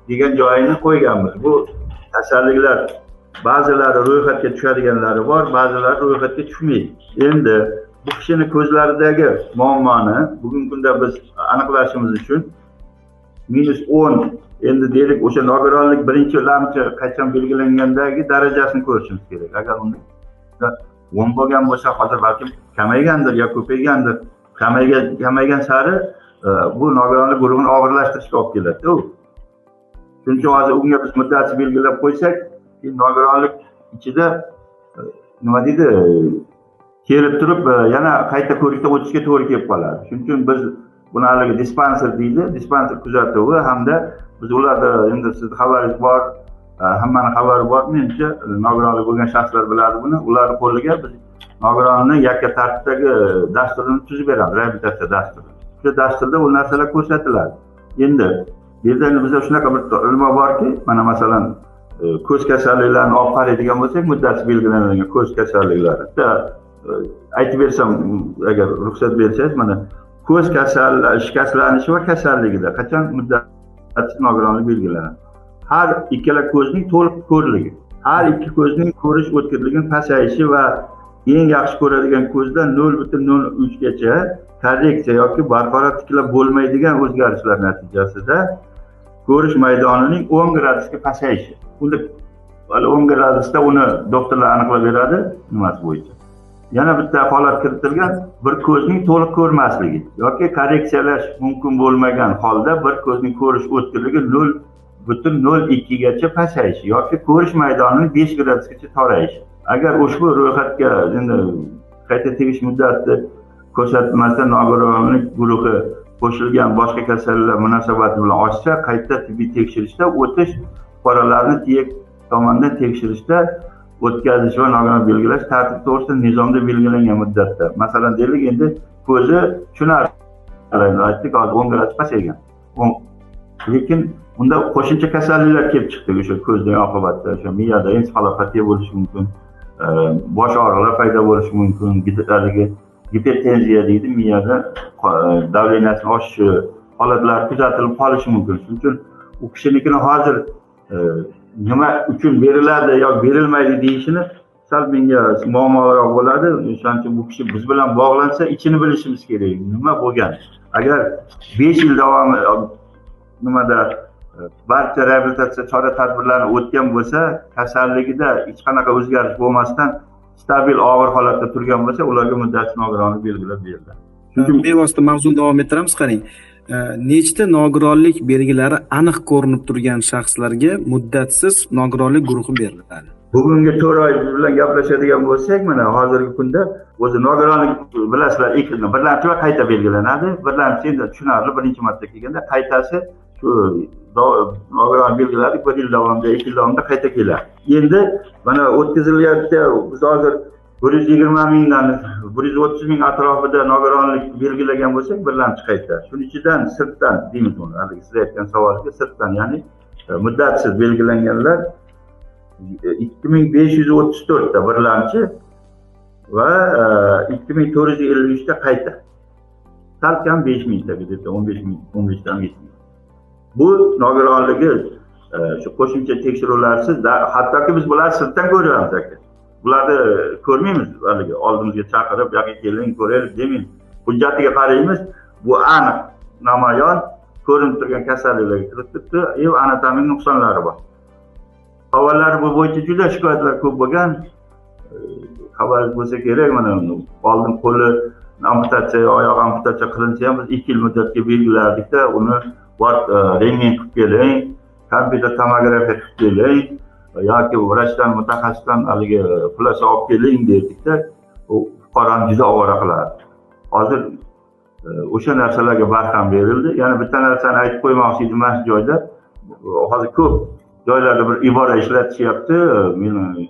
degan joyini qo'yganmiz. Bu kasalliklar ba'zilari ro'yxatga tushadiganlari bor ba'zilari ro'yxatga tushmaydi. Endi bu kishini ko'zlaridagi muammoni bugungi kunda biz aniqlashimiz uchun minus o'n endi deylik o'sha nogironlik birinchi lamchi qachon belgilangandagi darajasini ko'rishimiz kerak. Agar unda o'n bo'lgan bo'lsa hozir balkim kamaygandir yo ko'paygandir. Kamaygan kamaygan sari bu nogironlik guruhini og'irlashtirishga olib keladida u. Shuning uchun hozir unga biz muddatni belgilab qo'ysak keyin nogironlik ichida e, nima deydi kelib turib e, yana qayta ko'rikdan o'tishga to'g'ri kelib qoladi. Shuning uchun biz buni haligi dispanser deydi dispanser kuzatuvi hamda biz ularni endi sizni xabaringiz bor e, hammani xabari bor menimcha nogironlik bo'lgan shaxslar biladi buni. Ularni qo'liga biz nogironni yakka tartibdagi dasturini tuzib beramiz reabilitatsiya dasturi o'sha dasturda u narsalar ko'rsatiladi. Endi bu yerda bizda shunaqa bir nima borki mana masalan e, ko'z kasalliklarini olib qaraydigan bo'lsak muddati belgilanadigan ko'z kasalliklari. Bitta e, aytib bersam agar ruxsat bersangiz mana ko'z kasal shikastlanishi va kasalligida qachon muddati nogironlik belgilanadi? Har ikkala ko'zning to'liq ko'rligi har ikki ko'zning ko'rish o'tkirligini pasayishi va eng yaxshi ko'radigan ko'zda nol butun nol uchgacha korreksiya yoki barqaror tiklab bo'lmaydigan o'zgarishlar natijasida ko'rish maydonining o'n gradusga pasayishi. Unda o'n gradusda uni doktorlar aniqlab beradi nimasi bo'yicha. Yana bitta holat kiritilgan bir ko'zning to'liq ko'rmasligi yoki korreksiyalash mumkin bo'lmagan holda bir ko'zning ko'rish o'tkirligi nol butun nol ikkigacha pasayishi yoki ko'rish maydonining besh gradusgacha torayishi. Agar ushbu ro'yxatga endi qayta tegish muddati ko'rsatmasdan nogironlik guruhi qo'shilgan boshqa kasalliklar munosabati bilan oshsa qayta tibbiy tekshirishda o'tish fuqarolarni tiyek tomonidan tekshirishda o'tkazish va nogiron belgilash tartibi to'g'risida nizomda belgilangan muddatda. Masalan deylik endi ko'zi tushunarli. Aytdik hozir o'n gradus pasaygan lekin unda qo'shimcha kasalliklar kelib chiqdi. O'sha ko'zdan oqibatda o'sha miyada ensefalopatiya bo'lishi mumkin e, bosh og'riqlar paydo bo'lishi mumkin haligi gipertenziya deydi miyada e, oshishi e, holatlari kuzatilib qolishi mumkin. Shuning uchun u kishinikini hozir e, nima uchun beriladi yo berilmaydi deyishini sal menga muammoroq bo'ladi. O'shaning uchun bu kishi biz bilan bog'lansa ichini bilishimiz kerak. Nima bo'lgan? Agar besh yil davomi e, nimada barcha reabilitatsiya chora tadbirlarini o'tgan bo'lsa kasalligida hech qanaqa o'zgarish bo'lmasdan stabil og'ir holatda turgan bo'lsa ularga muddatli nogironlik belgilab beriladi.
Bevosita mavzuni davom ettiramiz qarang. Nechta nogironlik belgilari aniq ko'rinib turgan shaxslarga muddatsiz nogironlik guruhi beriladi?
Bugungi to'rt oy bilan gaplashadigan bo'lsak mana hozirgi kunda o'zi nogironlik bilasizlar ikki birlamchi va qayta belgilanadi. Birlamchi endi tushunarli birinchi marta kelganda qaytasi shu nogiron belgiladi bir yil davomida ikki yil davomida qayta keladi. Endi mana o'tkazilyapti biz hozir bir yuz yigirma mingdan bir yuz o'ttiz ming atrofida nogironlik belgilagan bo'lsak birlamchi qayta. Shuni ichidan sirtdan deymiz uni haligi siz aytgan savolga sirtdan ya'ni e, muddatsiz belgilanganlar e, ikki ming besh yuz o'ttiz to'rtta birlamchi va e, ikki ming to'rt yuz ellik uchta qayta. Salkam besh mingta o'n besh ming o'n beshdan yetmish bu nogironligi e, shu qo'shimcha tekshiruvlarsiz hattoki biz bularni sirtdan ko'ryapmiz aka. Bularni e, ko'rmaymiz haligi oldimizga chaqirib bu yoqqa keling ko'raylik demaymiz. Hujjatiga qaraymiz. Bu aniq namoyon ko'rinib turgan kasalliklarga kirib turibdi. И anatomik nuqsonlari bor. Avvallari bu bo'yicha juda shikoyatlar ko'p bo'lgan. E, xabar bo'lsa kerak mana oldin qo'li amputatsiya oyog'i amputatsiya qilinsa ham biz ikki yil muddatga belgilardikda uni rentgen qilib keling kompyuter tomografiya qilib keling yoki vrachdan mutaxassisdan haligi plyaj olib keling derdikda u fuqaroni juda ovora qilardi hozir o'sha narsalarga barham berildi yana bitta narsani aytib qo'ymoqchi edim mana shu joyda hozir ko'p joylarda bir ibora ishlatishyapti meni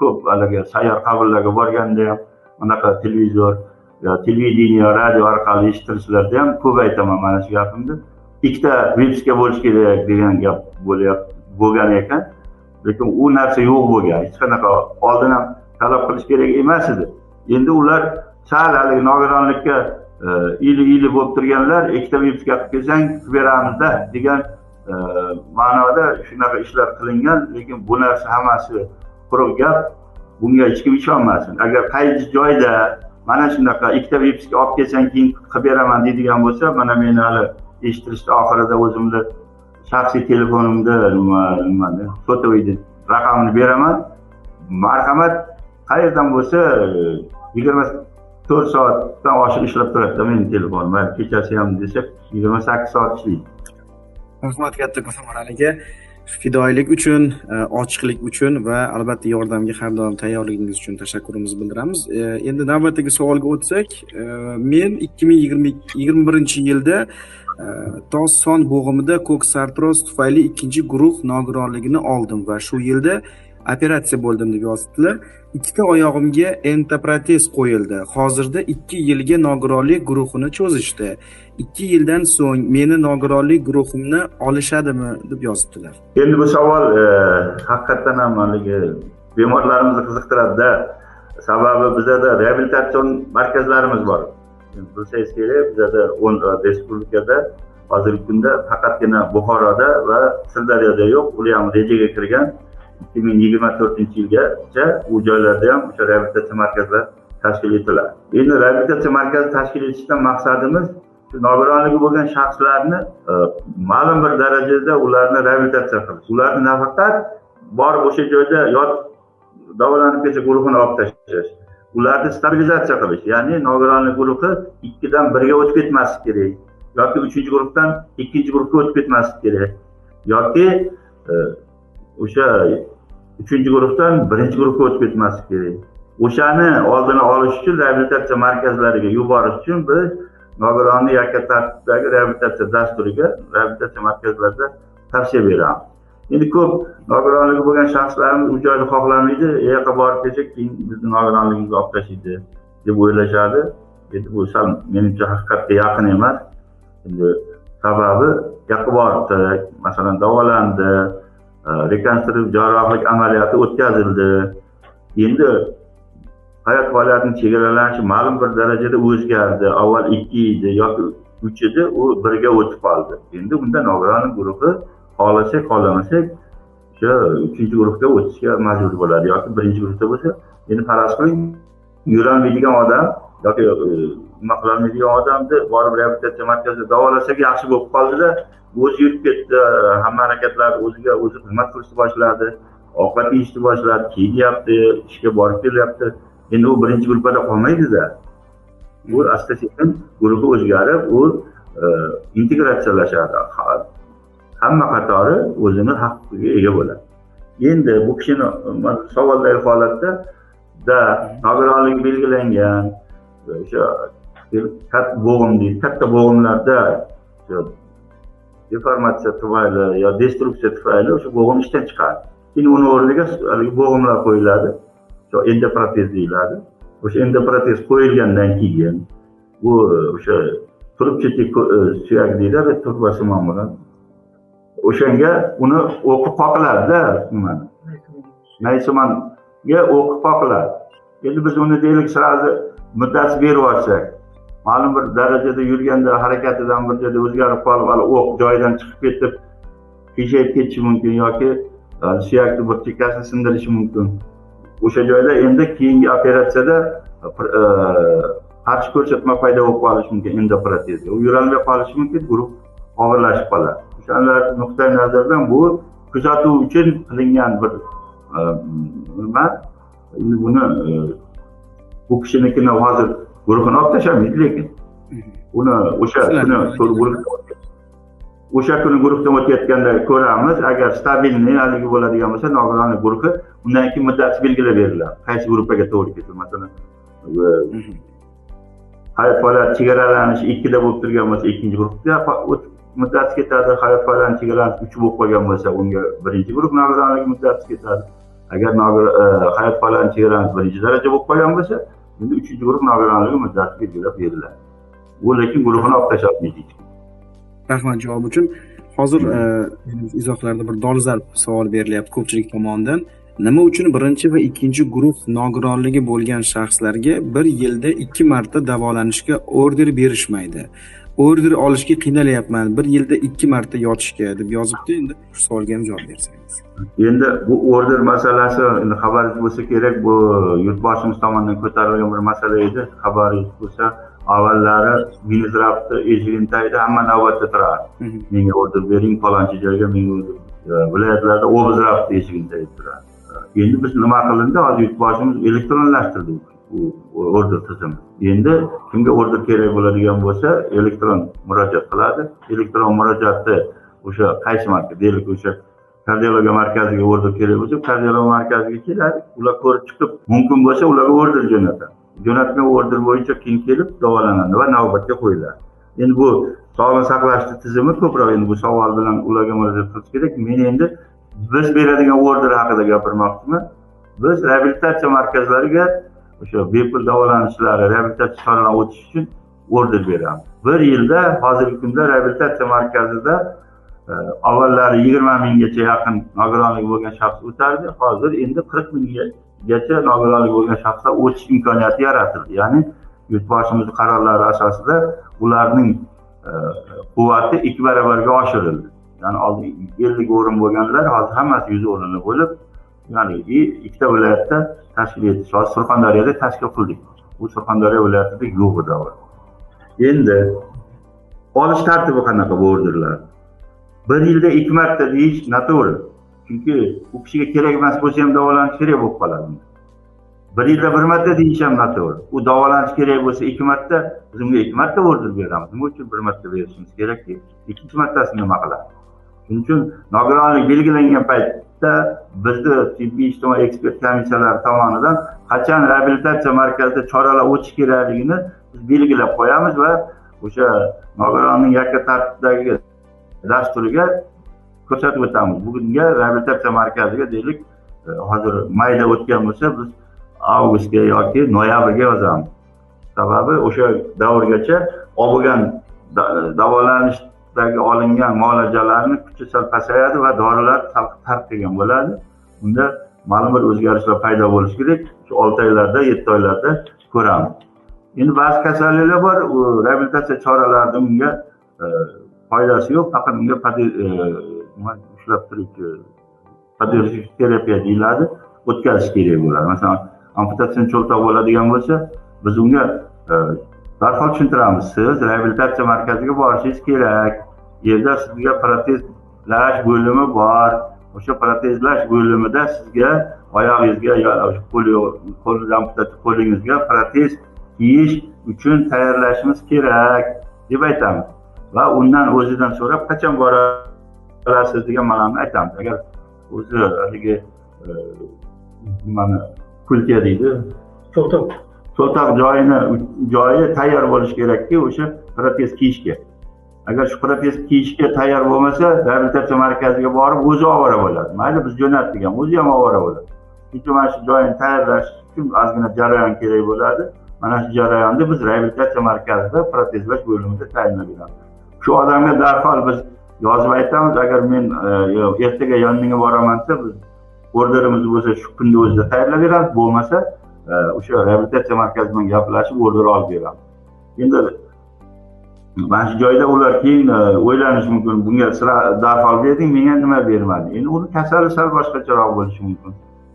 ko'p haligi sayyor qabullarga borganda ham anaqa televizor televideniye radio orqali eshittirishlarda ham ko'p aytaman mana shu gapimni ikkita vipiska bo'lishi kerak degan gap bo'lyapti bo'lgan ekan. Lekin u narsa yo'q bo'lgan. Hech qanaqa oldin ham talab qilish kerak emas edi. Endi ular sal haligi nogironlikka e, ili ili bo'lib turganlar ikkita vipiska qilib kelsang qilib beramizda degan e, ma'noda shunaqa ishlar qilingan. Lekin bu narsa hammasi quruq gap. Bunga hech kim ishonmasin. Agar qaysi joyda mana shunaqa ikkita vipiska olib kelsang keyin qilib beraman deydigan bo'lsa mana meni hali eshittirishni oxirida o'zimni shaxsiy telefonimda nima nimani сотовыйni raqamini beraman. Marhamat. Qayerdan bo'lsa e, yigirma to'rt soatdan oshiq ishlab turadida meni telefonim kechasi ham desa yigirma sakkiz soat ishlaydi.
Rahmat kattakon aka fidoyilik uchun e, ochiqlik uchun va albatta yordamga har doim tayyorligingiz uchun tashakkurimizni bildiramiz. E, endi navbatdagi savolga o'tsak men ikki ming yigirma yigirma birinchi yilda tos son bo'g'imida ko'k sartroz tufayli ikkinchi guruh nogironligini oldim va shu yilda operatsiya bo'ldim deb yozibdilar. Ikkita oyog'imga entoprotez qo'yildi. Hozirda ikki yilga nogironlik guruhini cho'zishdi. Ikki yildan so'ng meni nogironlik guruhimni olishadimi deb yozibdilar.
Endi bu savol e, haqiqatdan ham haligi bemorlarimizni qiziqtiradida. Sababi bizada reabilitatsion markazlarimiz bor. Bilsangiz kerak. Bizada o'n respublikada hozirgi kunda faqatgina buxoroda va sirdaryoda yo'q ular ham rejaga kirgan ikki ming yigirma to'rtinchi yilgacha u joylarda ham o'sha reabilitatsiya markazlari tashkil etiladi. Endi reabilitatsiya markazi tashkil etishdan maqsadimiz nogironligi bo'lgan shaxslarni e, ma'lum bir darajada ularni reabilitatsiya qilish. Ularni nafaqat borib o'sha joyda yot davolanib kelsa guruhini olib tashlash. Ularni stabilizatsiya qilish ya'ni nogironlik guruhi ikkidan birga o'tib ketmasligi kerak yoki uchinchi guruhdan ikkinchi guruhga o'tib ketmasligi kerak yoki e, o'sha uchinchi guruhdan birinchi guruhga o'tib ketmasligi kerak. O'shani oldini olish uchun reabilitatsiya markazlariga yuborish uchun biz nogironlik yakka tartibdagi reabilitatsiya dasturiga reabilitatsiya markazlarida tavsiya beramiz. Endi ko'p nogironligi bo'lgan shaxslarimiz u joyni xohlamaydi. E, u yoqqa borib kelsak keyin bizni nogironligimizni olib tashlaydi deb o'ylashadi. Endi bu sal menimcha haqiqatga yaqin emas. Endi sababi yoqqa boribdi masalan davolandi e, rekonstruktiv jarrohlik amaliyoti o'tkazildi. Endi hayot faoliyatini chegaralanishi ma'lum bir darajada o'zgardi. Avval ikki edi yoki uch edi u birga o'tib qoldi. Endi unda nogironlik guruhi xohlasak xohlamasak o'sha uchinchi guruhga o'tishga majbur bo'ladi yoki birinchi guruhda bo'lsa endi faraz qiling. Yurolmaydigan odam yoki e, nima qilolmaydigan odamni borib reabilitatsiya markazida davolasak yaxshi bo'lib qoldida o'zi yurib ketdi hamma harakatlarni o'ziga o'zi xizmat qilishni boshladi ovqat yeyishni boshladi kiyinyapti ishga borib kelyapti. Endi u birinchi gruppada qolmaydida. U asta sekin guruhi o'zgarib u e, integratsiyalashadi. Hamma qatori o'zini haqqiga ega bo'ladi. Endi bu kishini savoldagi holatda da nogironligi belgilangan o'sha bo'g'im deydi katta bo'g'imlarda deformatsiya tufayli yo destruksiya tufayli o'sha bo'g'im ishdan chiqadi. Keyin uni o'rniga haligi bo'g'imlar qo'yiladi endoprotez deyiladi. O'sha endoprotez qo'yilgandan keyin bu o'sha turib e, suyak deyiladi turbasimon bilan o'shanga uni o'qib qoqiladida nimani? Naysimanga o'qib qoqiladi. Endi biz uni deylik сразу muddasi berib yuborsak ma'lum bir darajada yurganda harakatidan bir joyda o'zgarib qolib hali o'q joyidan chiqib ketib qiyshayib ketishi mumkin yoki e, suyakni bir chekkasini sindirishi mumkin. O'sha joyda endi keyingi operatsiyada e, e, qarshi ko'rsatma paydo bo'lib qolishi mumkin endoprotezda. U yurolmay qolishi mumkin guruh og'irlashib qoladi. Nuqtai nazardan bu kuzatuv uchun qilingan bir e, nima endi buni e, bu kishinikini hozir guruhini olib tashlamaydi lekin uni o'sha kuni o'sha kuni guruhdan o'tayotganda ko'ramiz agar stabilniy haligi bo'ladigan bo'lsa nogironlik guruhi undan keyin muddati belgilab beriladi. Qaysi gruppaga to'g'ri keladi masalan hayot faoliyati chegaralanishi ikkida bo'lib turgan bo'lsa ikkinchi guruhga muddati ketadi hayot faoliyati chegaralanishi uch bo'lib qolgan bo'lsa unga birinchi guruh nogironlik muddati ketadi. Agar e, hayot faoliyati chegaralanishi birinchi daraja bo'lib qolgan bo'lsa endi uchinchi guruh nogironligi muddati belgilab beriladi u lekin guruhini olib tashlolmaydi hech kim
rahmat javob uchun hozir e, izohlarda bir dolzarb savol berilyapti ko'pchilik tomonidan. Nima uchun birinchi va ikkinchi guruh nogironligi bo'lgan shaxslarga bir yilda ikki marta davolanishga order berishmaydi? Order olishga qiynalyapman bir yilda ikki marta yotishga deb yozibdi. Endi shu savolga ham javob bersangiz.
Endi bu order masalasi endi xabaringiz bo'lsa kerak. Bu yurtboshimiz tomonidan ko'tarilgan bir masala edi. Xabaringiz bo'lsa avvallari minzdravni eshigini tagida hamma navbatda turardi. Menga order bering falonchi joyga menga e, viloyatlarda obzdravni eshigini tagida turardi endi biz nima qilindi? Hozir yurtboshimiz elektronlashtirdik u order tizimi endi kimga order kerak bo'ladigan bo'lsa elektron murojaat qiladi. Elektron murojaatni o'sha qaysi markaz deylik o'sha kardiologiya markaziga order kerak bo'lsa kardiologiya markaziga keladi. Ular ko'rib chiqib mumkin bo'lsa ularga order jo'natadi. Jo'natgan order bo'yicha keyin kelib davolanadi va navbatga qo'yiladi. Endi bu sog'liqni saqlashni tizimi ko'proq. Endi bu savol bilan ularga murojaat qilish kerak. Men endi biz beradigan order haqida gapirmoqchiman. Biz reabilitatsiya markazlariga o'sha bepul davolanishlari reabilitatsiya choralari o'tish uchun order beramiz. Bir yilda hozirgi kunda reabilitatsiya markazida e, avvallari yigirma minggacha yaqin nogironligi bo'lgan shaxs o'tardi. Hozir endi qirq minggacha nogironligi bo'lgan shaxslar o'tish imkoniyati yaratildi. Ya'ni yurtboshimiz qarorlari asosida ularning e, quvvati ikki barobarga oshirildi. Ya'ni oldin ellik o'rin bo'lganlar hozir hammasi yuz o'rinli bo'lib ya'ni ikkita viloyatda tashkil etish hozir surxondaryoda tashkil qildik. U surxondaryo viloyatida yo'q edi avval endi olish tartibi qanaqa bu orderlar bir yilda ikki marta deyish noto'g'ri. Chunki u kishiga kerak emas bo'lsa ham davolanish kerak bo'lib qoladi. Bir yilda bir marta deyish ham noto'g'ri. U davolanish kerak bo'lsa ikki marta biz unga ikki marta order beramiz. Nima uchun bir marta berishimiz kerakki? Ikkinchi martasini nima qiladi shuning uchun nogironlik belgilangan payt da bizni tibbiy ijtimoiy ekspert komissiyalari tomonidan qachon reabilitatsiya markazida choralar o'tish kerakligini biz belgilab qo'yamiz va o'sha nogironning yakka tartibdagi dasturiga ko'rsatib o'tamiz. Bugunga reabilitatsiya markaziga deylik e, hozir mayda o'tgan bo'lsa biz avgustga yoki noyabrga yozamiz. Sababi o'sha davrgacha olib bo'lgan davolanish dagi olingan muolajalarni kuchi sal pasayadi va dorilar tarqagan bo'ladi. Unda ma'lum bir o'zgarishlar paydo bo'lishi kerak. Shu olti oylarda yetti oylarda ko'ramiz. Endi ba'zi kasalliklar bor. U reabilitatsiya choralarini unga e, foydasi yo'q. Faqat unga e, ushlab turuvchi terapiya deyiladi. O'tkazish kerak bo'ladi. Masalan amputatsiya cho'ltoq bo'ladigan bo'lsa biz unga e, darhol tushuntiramiz. Siz reabilitatsiya markaziga borishingiz kerak. Yerda sizga protezlash bo'limi bor. O'sha protezlash bo'limida sizga oyog'ingizga qo'lingizga protez kiyish uchun tayyorlashimiz kerak deb aytamiz. Va undan o'zidan so'rab qachon bora olasiz degan ma'noni aytamiz. Agar o'zi haligi e, nimani kulka deydi? Cho'ltoq cho'ltoq joyini joyi tayyor bo'lishi kerakki o'sha protez kiyishga agar shu protez kiyishga tayyor bo'lmasa reabilitatsiya markaziga borib o'zi ovora bo'ladi. Mayli biz jo'natdik ham o'zi ham ovora bo'ladi. Chunki mana shu joyini tayyorlash uchun ozgina jarayon kerak bo'ladi. Mana shu jarayonni biz reabilitatsiya markazida protezlash bo'limida tayinlab beramiz shu odamga darhol biz yozib aytamiz agar men e, ertaga yoningga boraman desa biz orderimiz bo'lsa shu kunni o'zida tayyorlab beramiz bo'lmasa e, o'sha reabilitatsiya markazi bilan gaplashib order olib beramiz. Endi mana shu joyda ular keyin e, o'ylanishi mumkin bunga sira darhol berding menga nima bermading endi uni kasali sal boshqacharoq bo'lishi mumkin.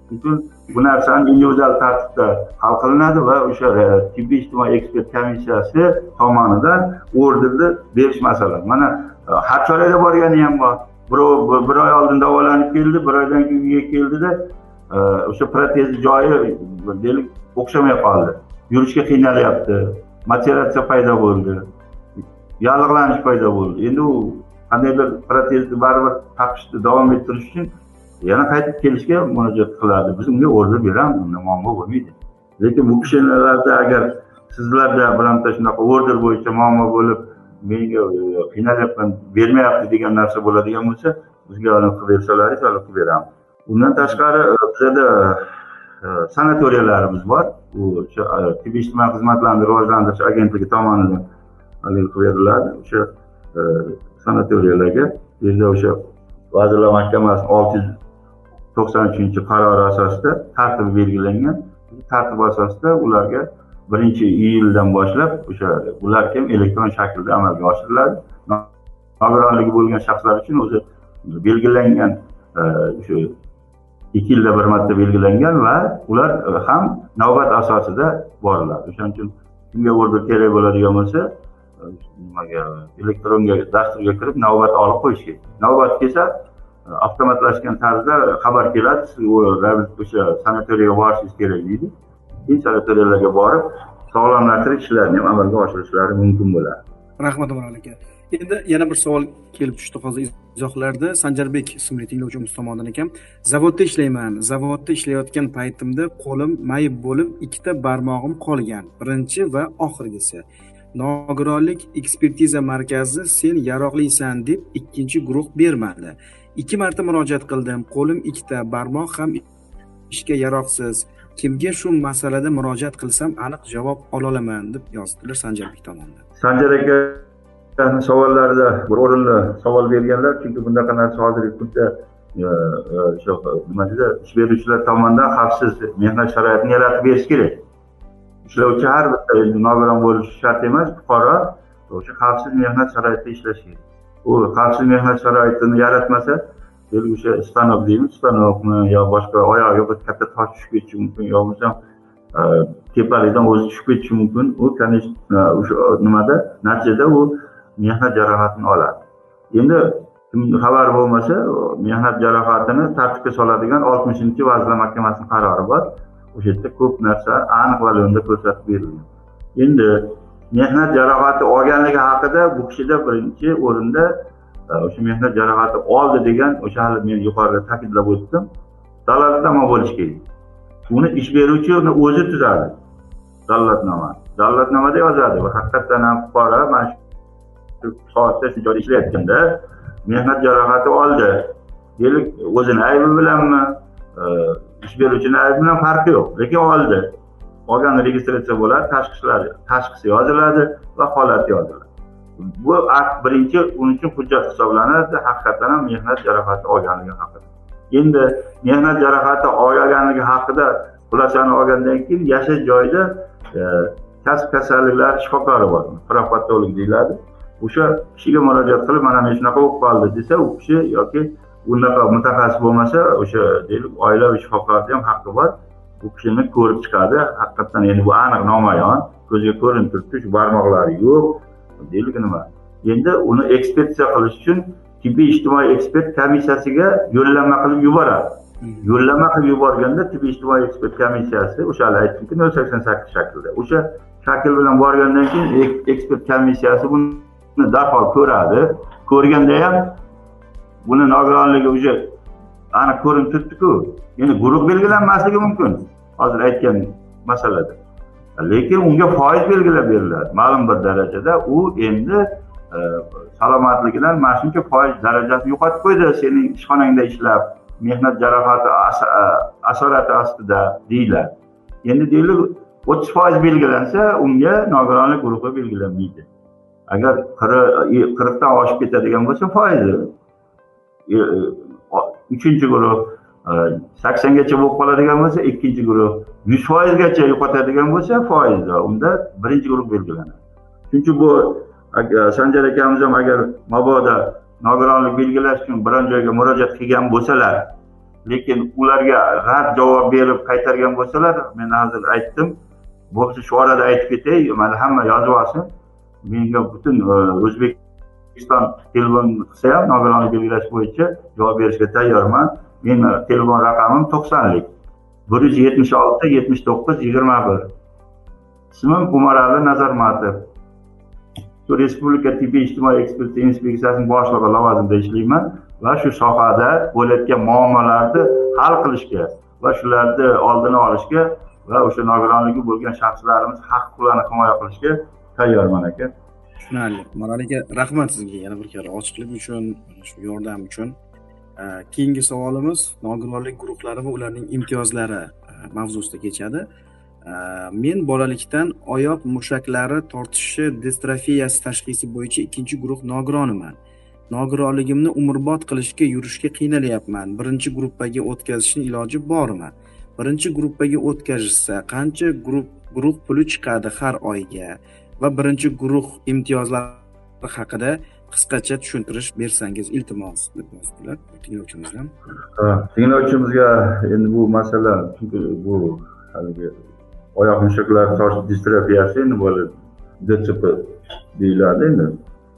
Chunki bu narsani individual tartibda hal qilinadi va o'sha e, tibbiy ijtimoiy ekspert komissiyasi tomonidan orderni berish masalasi. Mana e, xarchoraga borgani ham bor. Birov bir oy oldin davolanib keldi bir oydan keyin uyga keldida o'sha protezni joyi deylik o'xshamay qoldi. Yurishga qiynalyapti materatsiya paydo bo'ldi? Yallig'lanish paydo bo'ldi. Endi u qandaydir protezni baribir taqishni davom ettirish uchun yana qaytib kelishga murojaat qiladi. Biz unga order beramiz unda muammo bo'lmaydi. Lekin bu kishilarda agar sizlarda bironta shunaqa order bo'yicha muammo bo'lib menga e, qiynalyapman bermayapti degan narsa bo'ladigan bo'lsa bizga qilib bersalaringiz qilib beramiz. Undan tashqari e, bizada e, sanatoriyalarimiz bor. U o'sha tibbiy ijtimoiy xizmatlarni rivojlantirish agentligi tomonidan qilib beriladi o'sha e, sanatoriyalarga bu o'sha vazirlar mahkamasini olti yuz to'qson uchinchi qarori asosida tartibi belgilangan. Tartib asosida ularga birinchi iyuldan boshlab o'sha ular ham elektron shaklda amalga oshiriladi. Nogironligi bo'lgan shaxslar uchun o'zi belgilangan e, o'sha ikki yilda bir marta belgilangan va ular ham navbat asosida boriladi. O'shaning uchun kimga order kerak bo'ladigan bo'lsa nimaga elektronga dasturga kirib navbat olib qo'yish kerak navbat kelsa avtomatlashgan tarzda xabar keladi siz o'sha sanatoriyaga borishingiz kerak deydi. Keyin sanatoriyalarga borib sog'lomlashtirish ishlarini ham amalga oshirishlari mumkin bo'ladi.
Rahmat umar aka. Endi yana bir savol kelib tushdi hozir izohlarda. Sanjarbek ismli tinglovchimiz tomonidan ekan zavodda ishlayman. Zavodda ishlayotgan paytimda qo'lim mayib bo'lib ikkita barmog'im qolgan. Birinchi va oxirgisi. Nogironlik ekspertiza markazi sen yaroqlisan deb ikkinchi guruh bermadi. Ikki marta murojaat qildim. Qo'lim ikkita barmoq ham ishga yaroqsiz. Kimga shu masalada murojaat qilsam aniq javob ololaman deb yozdilar sanjarbek tomonidan
sanjar aka savollarida bir o'rinli savol berganlar chunki bunaqa narsa hozirgi kunda e, e nima deydi ish beruvchilar tomonidan xavfsiz mehnat sharoitini yaratib berish kerak. Ishlovchi har bitta nogiron bo'lishi shart emas fuqaro o'sha xavfsiz mehnat sharoitida ishlashi kerak. U xavfsiz mehnat sharoitini yaratmasa o'sha stanok deymiz stanokmi yo boshqa oyog'iga bir katta tosh tushib ketishi mumkin yo bo'lmasam e, tepalikdan o'zi tushib ketishi mumkin. U конечно e, o'sha e, nimada? Natijada u mehnat jarohatini oladi. Endi xabar bo'lmasa mehnat jarohatini tartibga soladigan oltmishinchi vazirlar mahkamasini qarori bor. O'sha yerda ko'p narsa aniq va ko'rsatib berilgan. Endi mehnat jarohati olganligi haqida bu kishida birinchi o'rinda e, o'sha mehnat jarohati oldi degan o'sha hali men yuqorida ta'kidlab o'tdim. Dalolatnoma bo'lishi kerak. Uni ish beruvchi uni o'zi tuzadi. Dalolatnoma dalolatnomada yozadi va haqiqatdan ham fuqaro mana shu soatda shu joyda ishlayotganda mehnat jarohati oldi. Deylik o'zini aybi bilanmi? E, ish beruvchini aybi bilan farqi yo'q. Lekin oldi. Olgan registratsiya bo'ladi tashqi tashqisi yoziladi va holati yoziladi. Bu akt birinchi uning uchun hujjat hisoblanadi. Haqiqatdan ham mehnat jarohati olganligi haqida. Endi mehnat jarohati olganligi haqida xulosani olgandan keyin yashash joyida e, kasb kasalliklari shifokori bor. Profotolog deyiladi. O'sha kishiga murojaat qilib mana men shunaqa bo'lib qoldi desa u kishi yoki unaqa mutaxassis bo'lmasa o'sha deylik oilaviy shifokorni ham haqqi bor. Bu kishini ko'rib chiqadi. Haqiqatdan endi bu aniq namoyon ko'zga ko'rinib turibdi shu barmoqlari yo'q. Deylik nima? Endi uni ekspertiza qilish uchun tibbiy ijtimoiy ekspert komissiyasiga yo'llanma qilib yuboradi. Hmm. yo'llanma qilib yuborganda tibbiy ijtimoiy ekspert komissiyasi o'sha hali aytdimki nol sakson sakkiz shaklda o'sha shakl bilan borgandan keyin ekspert komissiyasi buni darhol ko'radi. Ko'rganda ham buni nogironligi уже aniq ko'rinib turibdiku. Endi guruh belgilanmasligi mumkin. Hozir aytgan masalada. Lekin unga foiz belgilab beriladi ma'lum bir darajada. U endi e, salomatligidan mana shuncha foiz darajasini yo'qotib qo'ydi. Sening ishxonangda ishlab mehnat jarohati e, asorati ostida deyiladi. Endi deylik o'ttiz foiz belgilansa unga nogironlik guruhi belgilanmaydi. Agar e, qirqdan oshib ketadigan bo'lsa foizi E, uchinchi guruh e, saksongacha bo'lib qoladigan bo'lsa ikkinchi guruh yuz foizgacha yo'qotadigan bo'lsa foizda unda birinchi guruh belgilanadi. Shuning uchun bu e, sanjar akamiz ham agar mabodo nogironlik belgilash uchun biron joyga murojaat qilgan bo'lsalar lekin ularga rad javob berib qaytargan bo'lsalar men hozir aytdim bo'lmasa shu orada aytib ketay mana hamma yozib olsin. Menga butun o'zbek o'zbekiston telefon qilsa ham nogironlik belgilash bo'yicha javob berishga tayyorman. Meni e, telefon raqamim to'qsonlik. bir yuz yetmish olti yetmish to'qqiz yigirma bir. Ismim umarali nazarmatov shu respublika tibbiy ijtimoiy ekspertiza inspeksiyasini boshlig'i lavozimida ishlayman va shu sohada bo'layotgan muammolarni hal qilishga va shularni oldini olishga va o'sha nogironligi bo'lgan shaxslarimiz haq huquqlarini himoya qilishga tayyorman aka.
Tushunarli. Marali aka rahmat sizga yana bir karra ochiqlik uchun shu yordam uchun. Keyingi savolimiz nogironlik guruhlari va ularning imtiyozlari e, mavzusida kechadi. Men bolalikdan oyoq mushaklari tortishi distrofiyasi tashxisi bo'yicha ikkinchi guruh nogironiman nogironligimni umrbod qilishga yurishga qiynalyapman. Birinchi gruppaga o'tkazishni iloji bormi birinchi gruppaga o'tkazishsa qancha guruh guruh puli chiqadi har oyga? Va birinchi guruh imtiyozlari haqida qisqacha tushuntirish bersangiz iltimos deb yozibdilar tinglovchimizdan
tinglovchimizga endi bu masala chunki bu haligi oyoq mushaklari tosh distrofiyasi endi bo'ladi dcp deyiladi endi.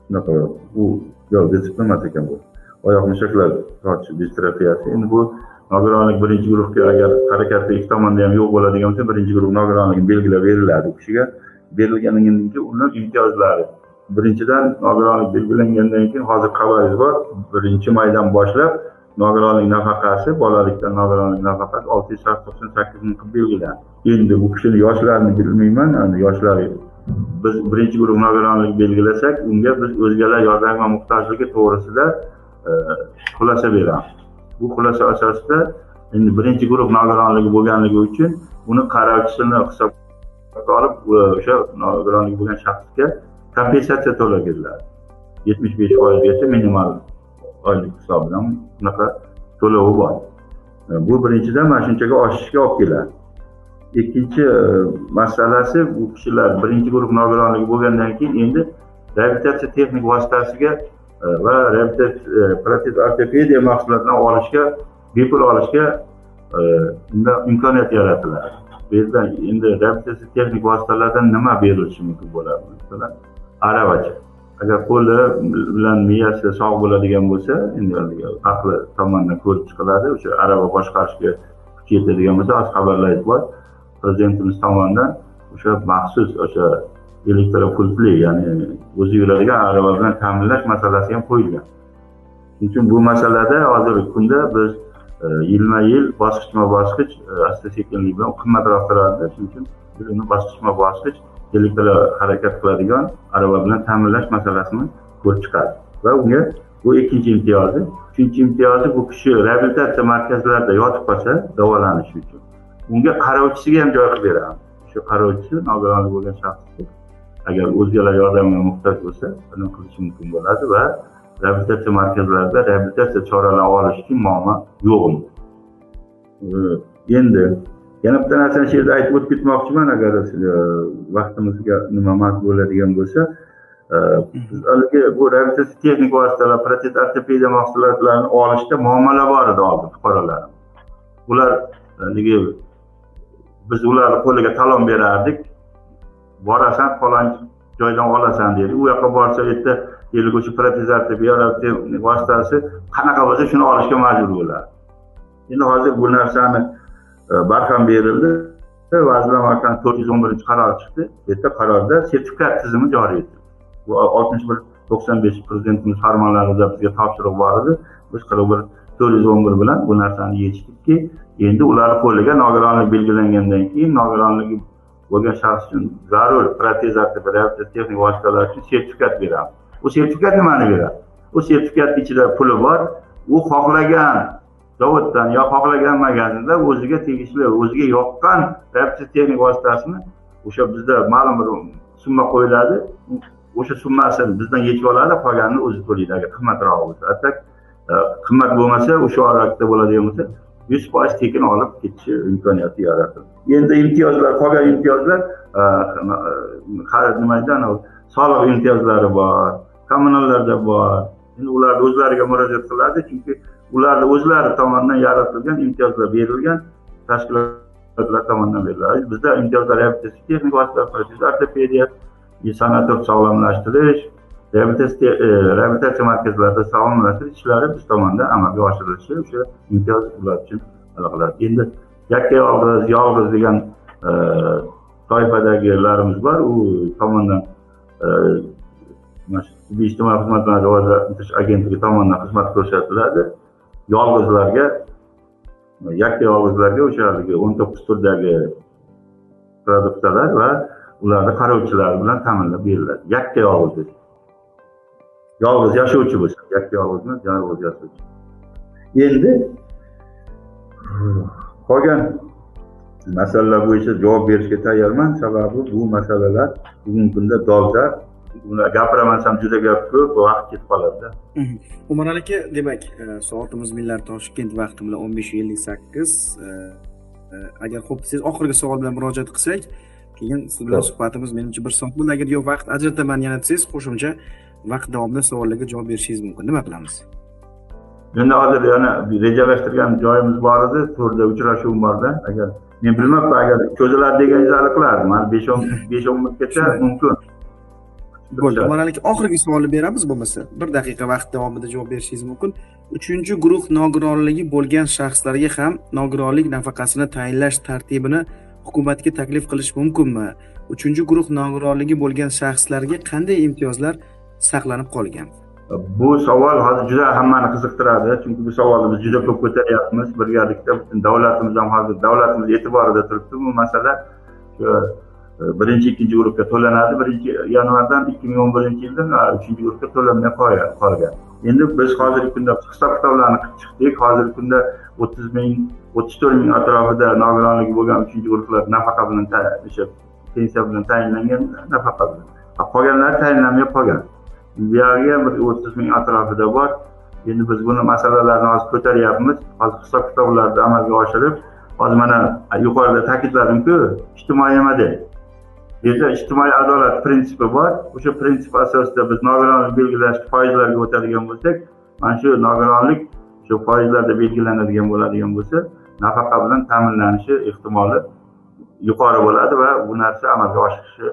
Shunaqa u yo'q dcp emas ekan bu. Oyoq mushaklar tosh distrofiyasi. Endi bu nogironlik birinchi guruhga agar harakatda ikki tomonda ham yo'q bo'ladigan bo'lsa birinchi guruh nogironligini belgilab beriladi u kishiga. Berilganidan keyin uni imtiyozlari birinchidan nogironlik belgilangandan keyin hozir xabaringiz bor. Birinchi maydan boshlab nogironlik nafaqasi bolalikdan nogironlik nafaqasi olti yuz to'qson sakkiz ming qilib belgilandi. Endi bu kishini yoshlarini bilmayman yoshlari biz birinchi guruh nogironlik belgilasak unga biz o'zgalar yordamga muhtojligi to'g'risida e, xulosa beramiz. Bu xulosa asosida endi birinchi guruh nogironligi bo'lganligi uchun uni qarovchisini hisob olib o'sha nogironligi bo'lgan shaxsga kompensatsiya to'lagiziladi yetmish besh foizgacha minimal oylik hisobidan bunaqa to'lovi bor. E, bu birinchidan mana shunchaga oshishga olib keladi. Ikkinchi e, masalasi bu kishilar birinchi guruh nogironligi bo'lgandan keyin endi reabilitatsiya texnik vositasiga e, va protez ortopediya mahsulotlarini olishga bepul olishga unda imkoniyat yaratiladi. Bu yerda endi reabilitatsiya texnik vositalardan nima berilishi mumkin bo'ladi masalan aravacha agar qo'li bilan miyasi sog' bo'ladigan bo'lsa endi aqli tomonidan ko'rib chiqiladi. O'sha arava boshqarishga kuch yetadigan bo'lsa hozir xabarlar bor. Prezidentimiz tomonidan o'sha maxsus o'sha elektropultli ya'ni o'zi yuradigan arava bilan ta'minlash masalasi ham qo'yilgan. Shuning uchun bu masalada hozirgi kunda biz E, yilma yil bosqichma bosqich e, asta sekinlik bilan qimmatroq turadi shuning uchun biz uni bosqichma bosqich elektr harakat qiladigan arava bilan ta'minlash masalasini ko'rib chiqadi. Va unga bu ikkinchi imtiyozi. Uchinchi imtiyozi bu kishi reabilitatsiya markazlarida yotib qolsa davolanish uchun. Unga qarovchisiga ham joy qilib beramiz. Shu qarovchisi nogironlik bo'lgan shaxsga agar o'zgalar yordamiga muhtoj bo'lsa buni qilishi mumkin bo'ladi va reabilitatsiya markazlarida reabilitatsiya choralarini olish uchun muammo yo'qmi? Endi yana bitta narsani shu yerda aytib o'tib ketmoqchiman agar e, vaqtimizga nima mas bo'ladigan bo'lsa e, biz haligi bu reabilitatsiya texnik vositalar protez ortopediya mahsulotlarini olishda muammolar bor edi oldin fuqarolar. Ular haligi biz ularni qo'liga talon berardik. Borasan falon joydan olasan deydi. U yoqqa borsa u yerda deylik o'sha protezartiya vositasi qanaqa bo'lsa shuni olishga majbur bo'ladi. Endi hozir bu narsani e, barham berildi. Vazirlar mahkamasi to'rt yuz o'n birinchi qaror chiqdi. Bu yerda qarorda sertifikat tizimi joriy etildi. Bu oltmish bir to'qson besh prezidentimiz farmonlarida bizga topshiriq bor edi. Biz qirq bir to'rt yuz o'n bir bilan bu narsani yechdikki endi ularni qo'liga nogironlik belgilangandan keyin nogironligi bo'lgan shaxs uchun zarur protez texnik vositalar uchun sertifikat beramiz. U sertifikat nimani beradi. U sertifikatni ichida puli bor. U xohlagan zavoddan yo xohlagan magazinda o'ziga tegishli o'ziga yoqqan texnik vositasini o'sha bizda ma'lum bir summa qo'yiladi. O'sha summasini bizdan yechib oladi qolganini o'zi to'laydi. Agar qimmatroq bo'lsa atak e, qimmat bo'lmasa o'sha orada bo'ladigan bo'lsa yuz foiz tekin olib ketishi imkoniyati yaratildi. Endi imtiyozlar qolgan imtiyozlar e, e, nimadan soliq imtiyozlari bor. Kommunallarda bor. Endi ularni o'zlariga murojaat qiladi chunki ularni o'zlari tomonidan yaratilgan imtiyozlar berilgan tashkilotlar tomonidan beriladi. Bizda imtiyozlar reabilitatsiya texnik vositalar protez ortopediya sanator sog'lomlashtirish reabilitatsiya e, reabilitatsiya markazlarida sog'lomlashtirish ishlari biz tomonidan amalga oshirilishi o'sha imtiyoz ular uchun qiladi endi yakka yolg'iz yolg'iz degan e, toifadagilarimiz bor. U tomondan e, shu tibbiy ijtimoiy xizmatlarni rivojlantirish agentligi tomonidan xizmat ko'rsatiladi. Yolg'izlarga yakka yolg'izlarga o'sha haligi o'n to'qqiz turdagi produktlar va ularni qarovchilari bilan ta'minlab beriladi. Yakka yolg'iz. Yolg'iz yashovchi bo'lsa yakka yolg'iz emas yolg'iz yashovchi. Endi qolgan masalalar bo'yicha javob berishga tayyorman. Sababi bu masalalar bugungi kunda dolzarb gapiraman desam juda gap ko'p vaqt ketib qoladida
umar aka demak e, soatimiz millar toshkent vaqti bilan o'n besh ellik sakkiz. E, e, agar xo'p desangiz oxirgi savol bilan murojaat qilsak keyin siz bilan suhbatimiz menimcha bir soat bo'ldi. Agar yo vaqt ajrataman yana desangiz qo'shimcha vaqt davomida savollarga javob berishingiz mumkin. Nima qilamiz?
Endi hozir yana rejalashtirgan joyimiz bor edi to'rda uchrashuvim borda agar men bilmabman agar cho'ziladi deganingiz qilardim hali besh o'n besh o'n minutgacha mumkin
bo'ldi. Mana oxirgi savolni beramiz bo'lmasa. Bir daqiqa vaqt davomida javob berishingiz mumkin. Uchinchi guruh nogironligi bo'lgan shaxslarga ham nogironlik nafaqasini tayinlash tartibini hukumatga taklif qilish mumkinmi? Uchinchi guruh nogironligi bo'lgan shaxslarga qanday imtiyozlar saqlanib qolgan?
Bu savol hozir juda hammani qiziqtiradi. Chunki bu savolni biz juda ko'p ko'taryapmiz. Birgalikda butun davlatimiz ham hozir davlatimiz e'tiborida turibdi. Bu masala birinchi ikkinchi guruhga to'lanadi. Birinchi yanvardan ikki ming o'n birinchi yildan uchinchi guruhga to'lanmay qolgan. Endi biz hozirgi kunda hisob kitoblarni qilib chiqdik. Hozirgi kunda o'ttiz ming o'ttiz to'rt ming atrofida nogironligi bo'lgan uchinchi guruhlar nafaqa bilan o'sha pensiya bilan tayinlangan nafaqa bilan. Qolganlari tayinlanmay qolgan. Buyog'i ham bir o'ttiz ming atrofida bor. Endi biz buni masalalarni hozir ko'taryapmiz. Hozir hisob kitoblarni amalga oshirib hozir mana yuqorida ta'kidladimku ijtimoiy model yerda ijtimoiy adolat prinsipi bor. O'sha prinsip asosida biz nogironlik belgilash foizlarga o'tadigan bo'lsak mana shu nogironlik shu foizlarda belgilanadigan bo'ladigan bo'lsa nafaqa bilan ta'minlanishi ehtimoli yuqori bo'ladi va bu narsa amalga oshishi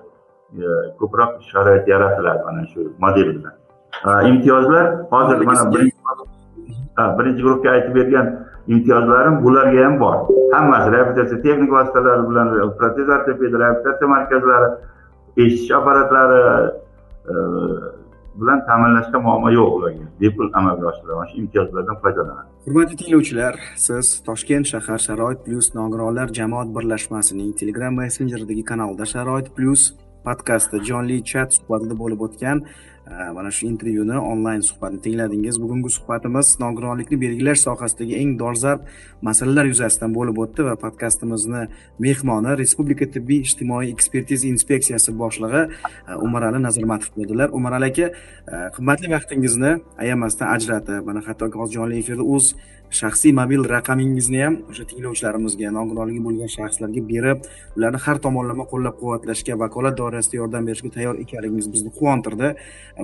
e, ko'proq sharoit yaratiladi mana shu model bilan. Imtiyozlar hozir mana birinchi guruhga aytib bergan imtiyozlarim bularga ham bor. Hammasi reabilitatsiya texnik vositalari bilan protez ortoped reabilitatsiya markazlari eshitish apparatlari e, bilan ta'minlashda muammo yo'q ularga. Bepul amalga oshiriladi mana shu imtiyozlardan foydalanadi.
Hurmatli tinglovchilar siz toshkent shahar sharoit plyus nogironlar jamoat birlashmasining telegram messenjeridagi kanalida sharoit plyus podkastda jonli chat suhbatida bo'lib o'tgan mana shu intervyuni onlayn suhbatni tingladingiz. Bugungi suhbatimiz nogironlikni belgilash sohasidagi eng dolzarb masalalar yuzasidan bo'lib o'tdi va podkastimizni mehmoni respublika tibbiy ijtimoiy ekspertiza inspeksiyasi boshlig'i e, umarali nazarmatov bo'ldilar. Umarali aka e, qimmatli vaqtingizni ayamasdan ajratib mana hattoki hozir jonli efirda o'z shaxsiy mobil raqamingizni ham o'sha tinglovchilarimizga nogironligi bo'lgan shaxslarga berib ularni har tomonlama qo'llab quvvatlashga vakolat doirasida yordam berishga tayyor ekanligingiz bizni quvontirdi.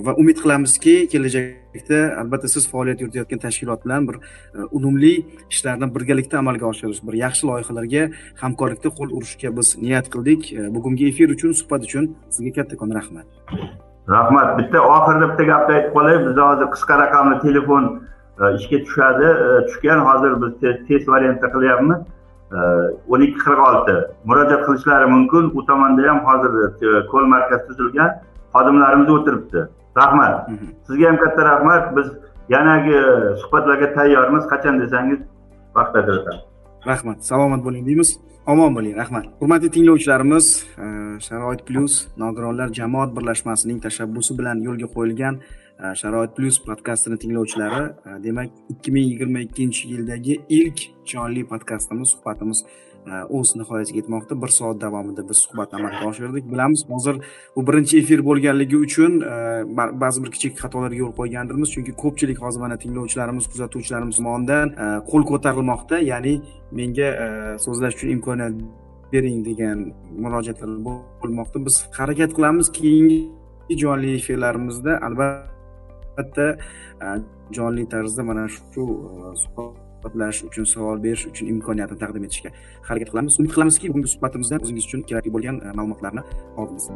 Va umid qilamizki kelajakda albatta siz faoliyat yuritayotgan tashkilot bilan bir e, unumli ishlarni birgalikda amalga oshirish bir yaxshi loyihalarga hamkorlikda qo'l urishga biz niyat qildik. E, bugungi efir uchun suhbat uchun sizga kattakon rahmat.
Rahmat. Bitta oxirida bitta gapni aytib qolay. Biz hozir qisqa raqamli telefon ishga tushadi. Tushgan hozir biz test variantda qilyapmiz o'n ikki qirq olti. Murojaat qilishlari mumkin. U tomonda ham hozir ko'l markaz tuzilgan. Xodimlarimiz o'tiribdi. Rahmat. Sizga ham katta rahmat. Biz yanagi suhbatlarga tayyormiz. Qachon desangiz vaqt ajratamiz
rahmat. Salomat bo'ling deymiz. Omon bo'ling. Rahmat. Hurmatli tinglovchilarimiz e, sharoit plyus nogironlar jamoat birlashmasining tashabbusi bilan yo'lga qo'yilgan e, Э, sharoit plyus podkastini tinglovchilari э, demak ikki ming yigirma ikkinchi yildagi ilk jonli podkastimiz suhbatimiz e, o'z nihoyasiga yetmoqda. Bir soat davomida biz suhbat amalga oshirdik. Bilamiz hozir bu birinchi efir bo'lganligi uchun e, ba'zi bir kichik xatolarga yo'l qo'ygandirmiz. Chunki ko'pchilik hozir mana tinglovchilarimiz kuzatuvchilarimiz tomonidan e, qo'l ko'tarilmoqda. Ya'ni menga so'zlash uchun imkoniyat bering degan murojaatlar bo'lmoqda. Biz harakat qilamiz keyingi jonli efirlarimizda. Albatta albatta e, jonli tarzda mana shu e, suhbatlashish uchun savol berish uchun imkoniyatni taqdim etishga harakat qilamiz. Umid qilamizki bugungi suhbatimizdan o'zingiz uchun kerakli bo'lgan e, ma'lumotlarni oldingiz.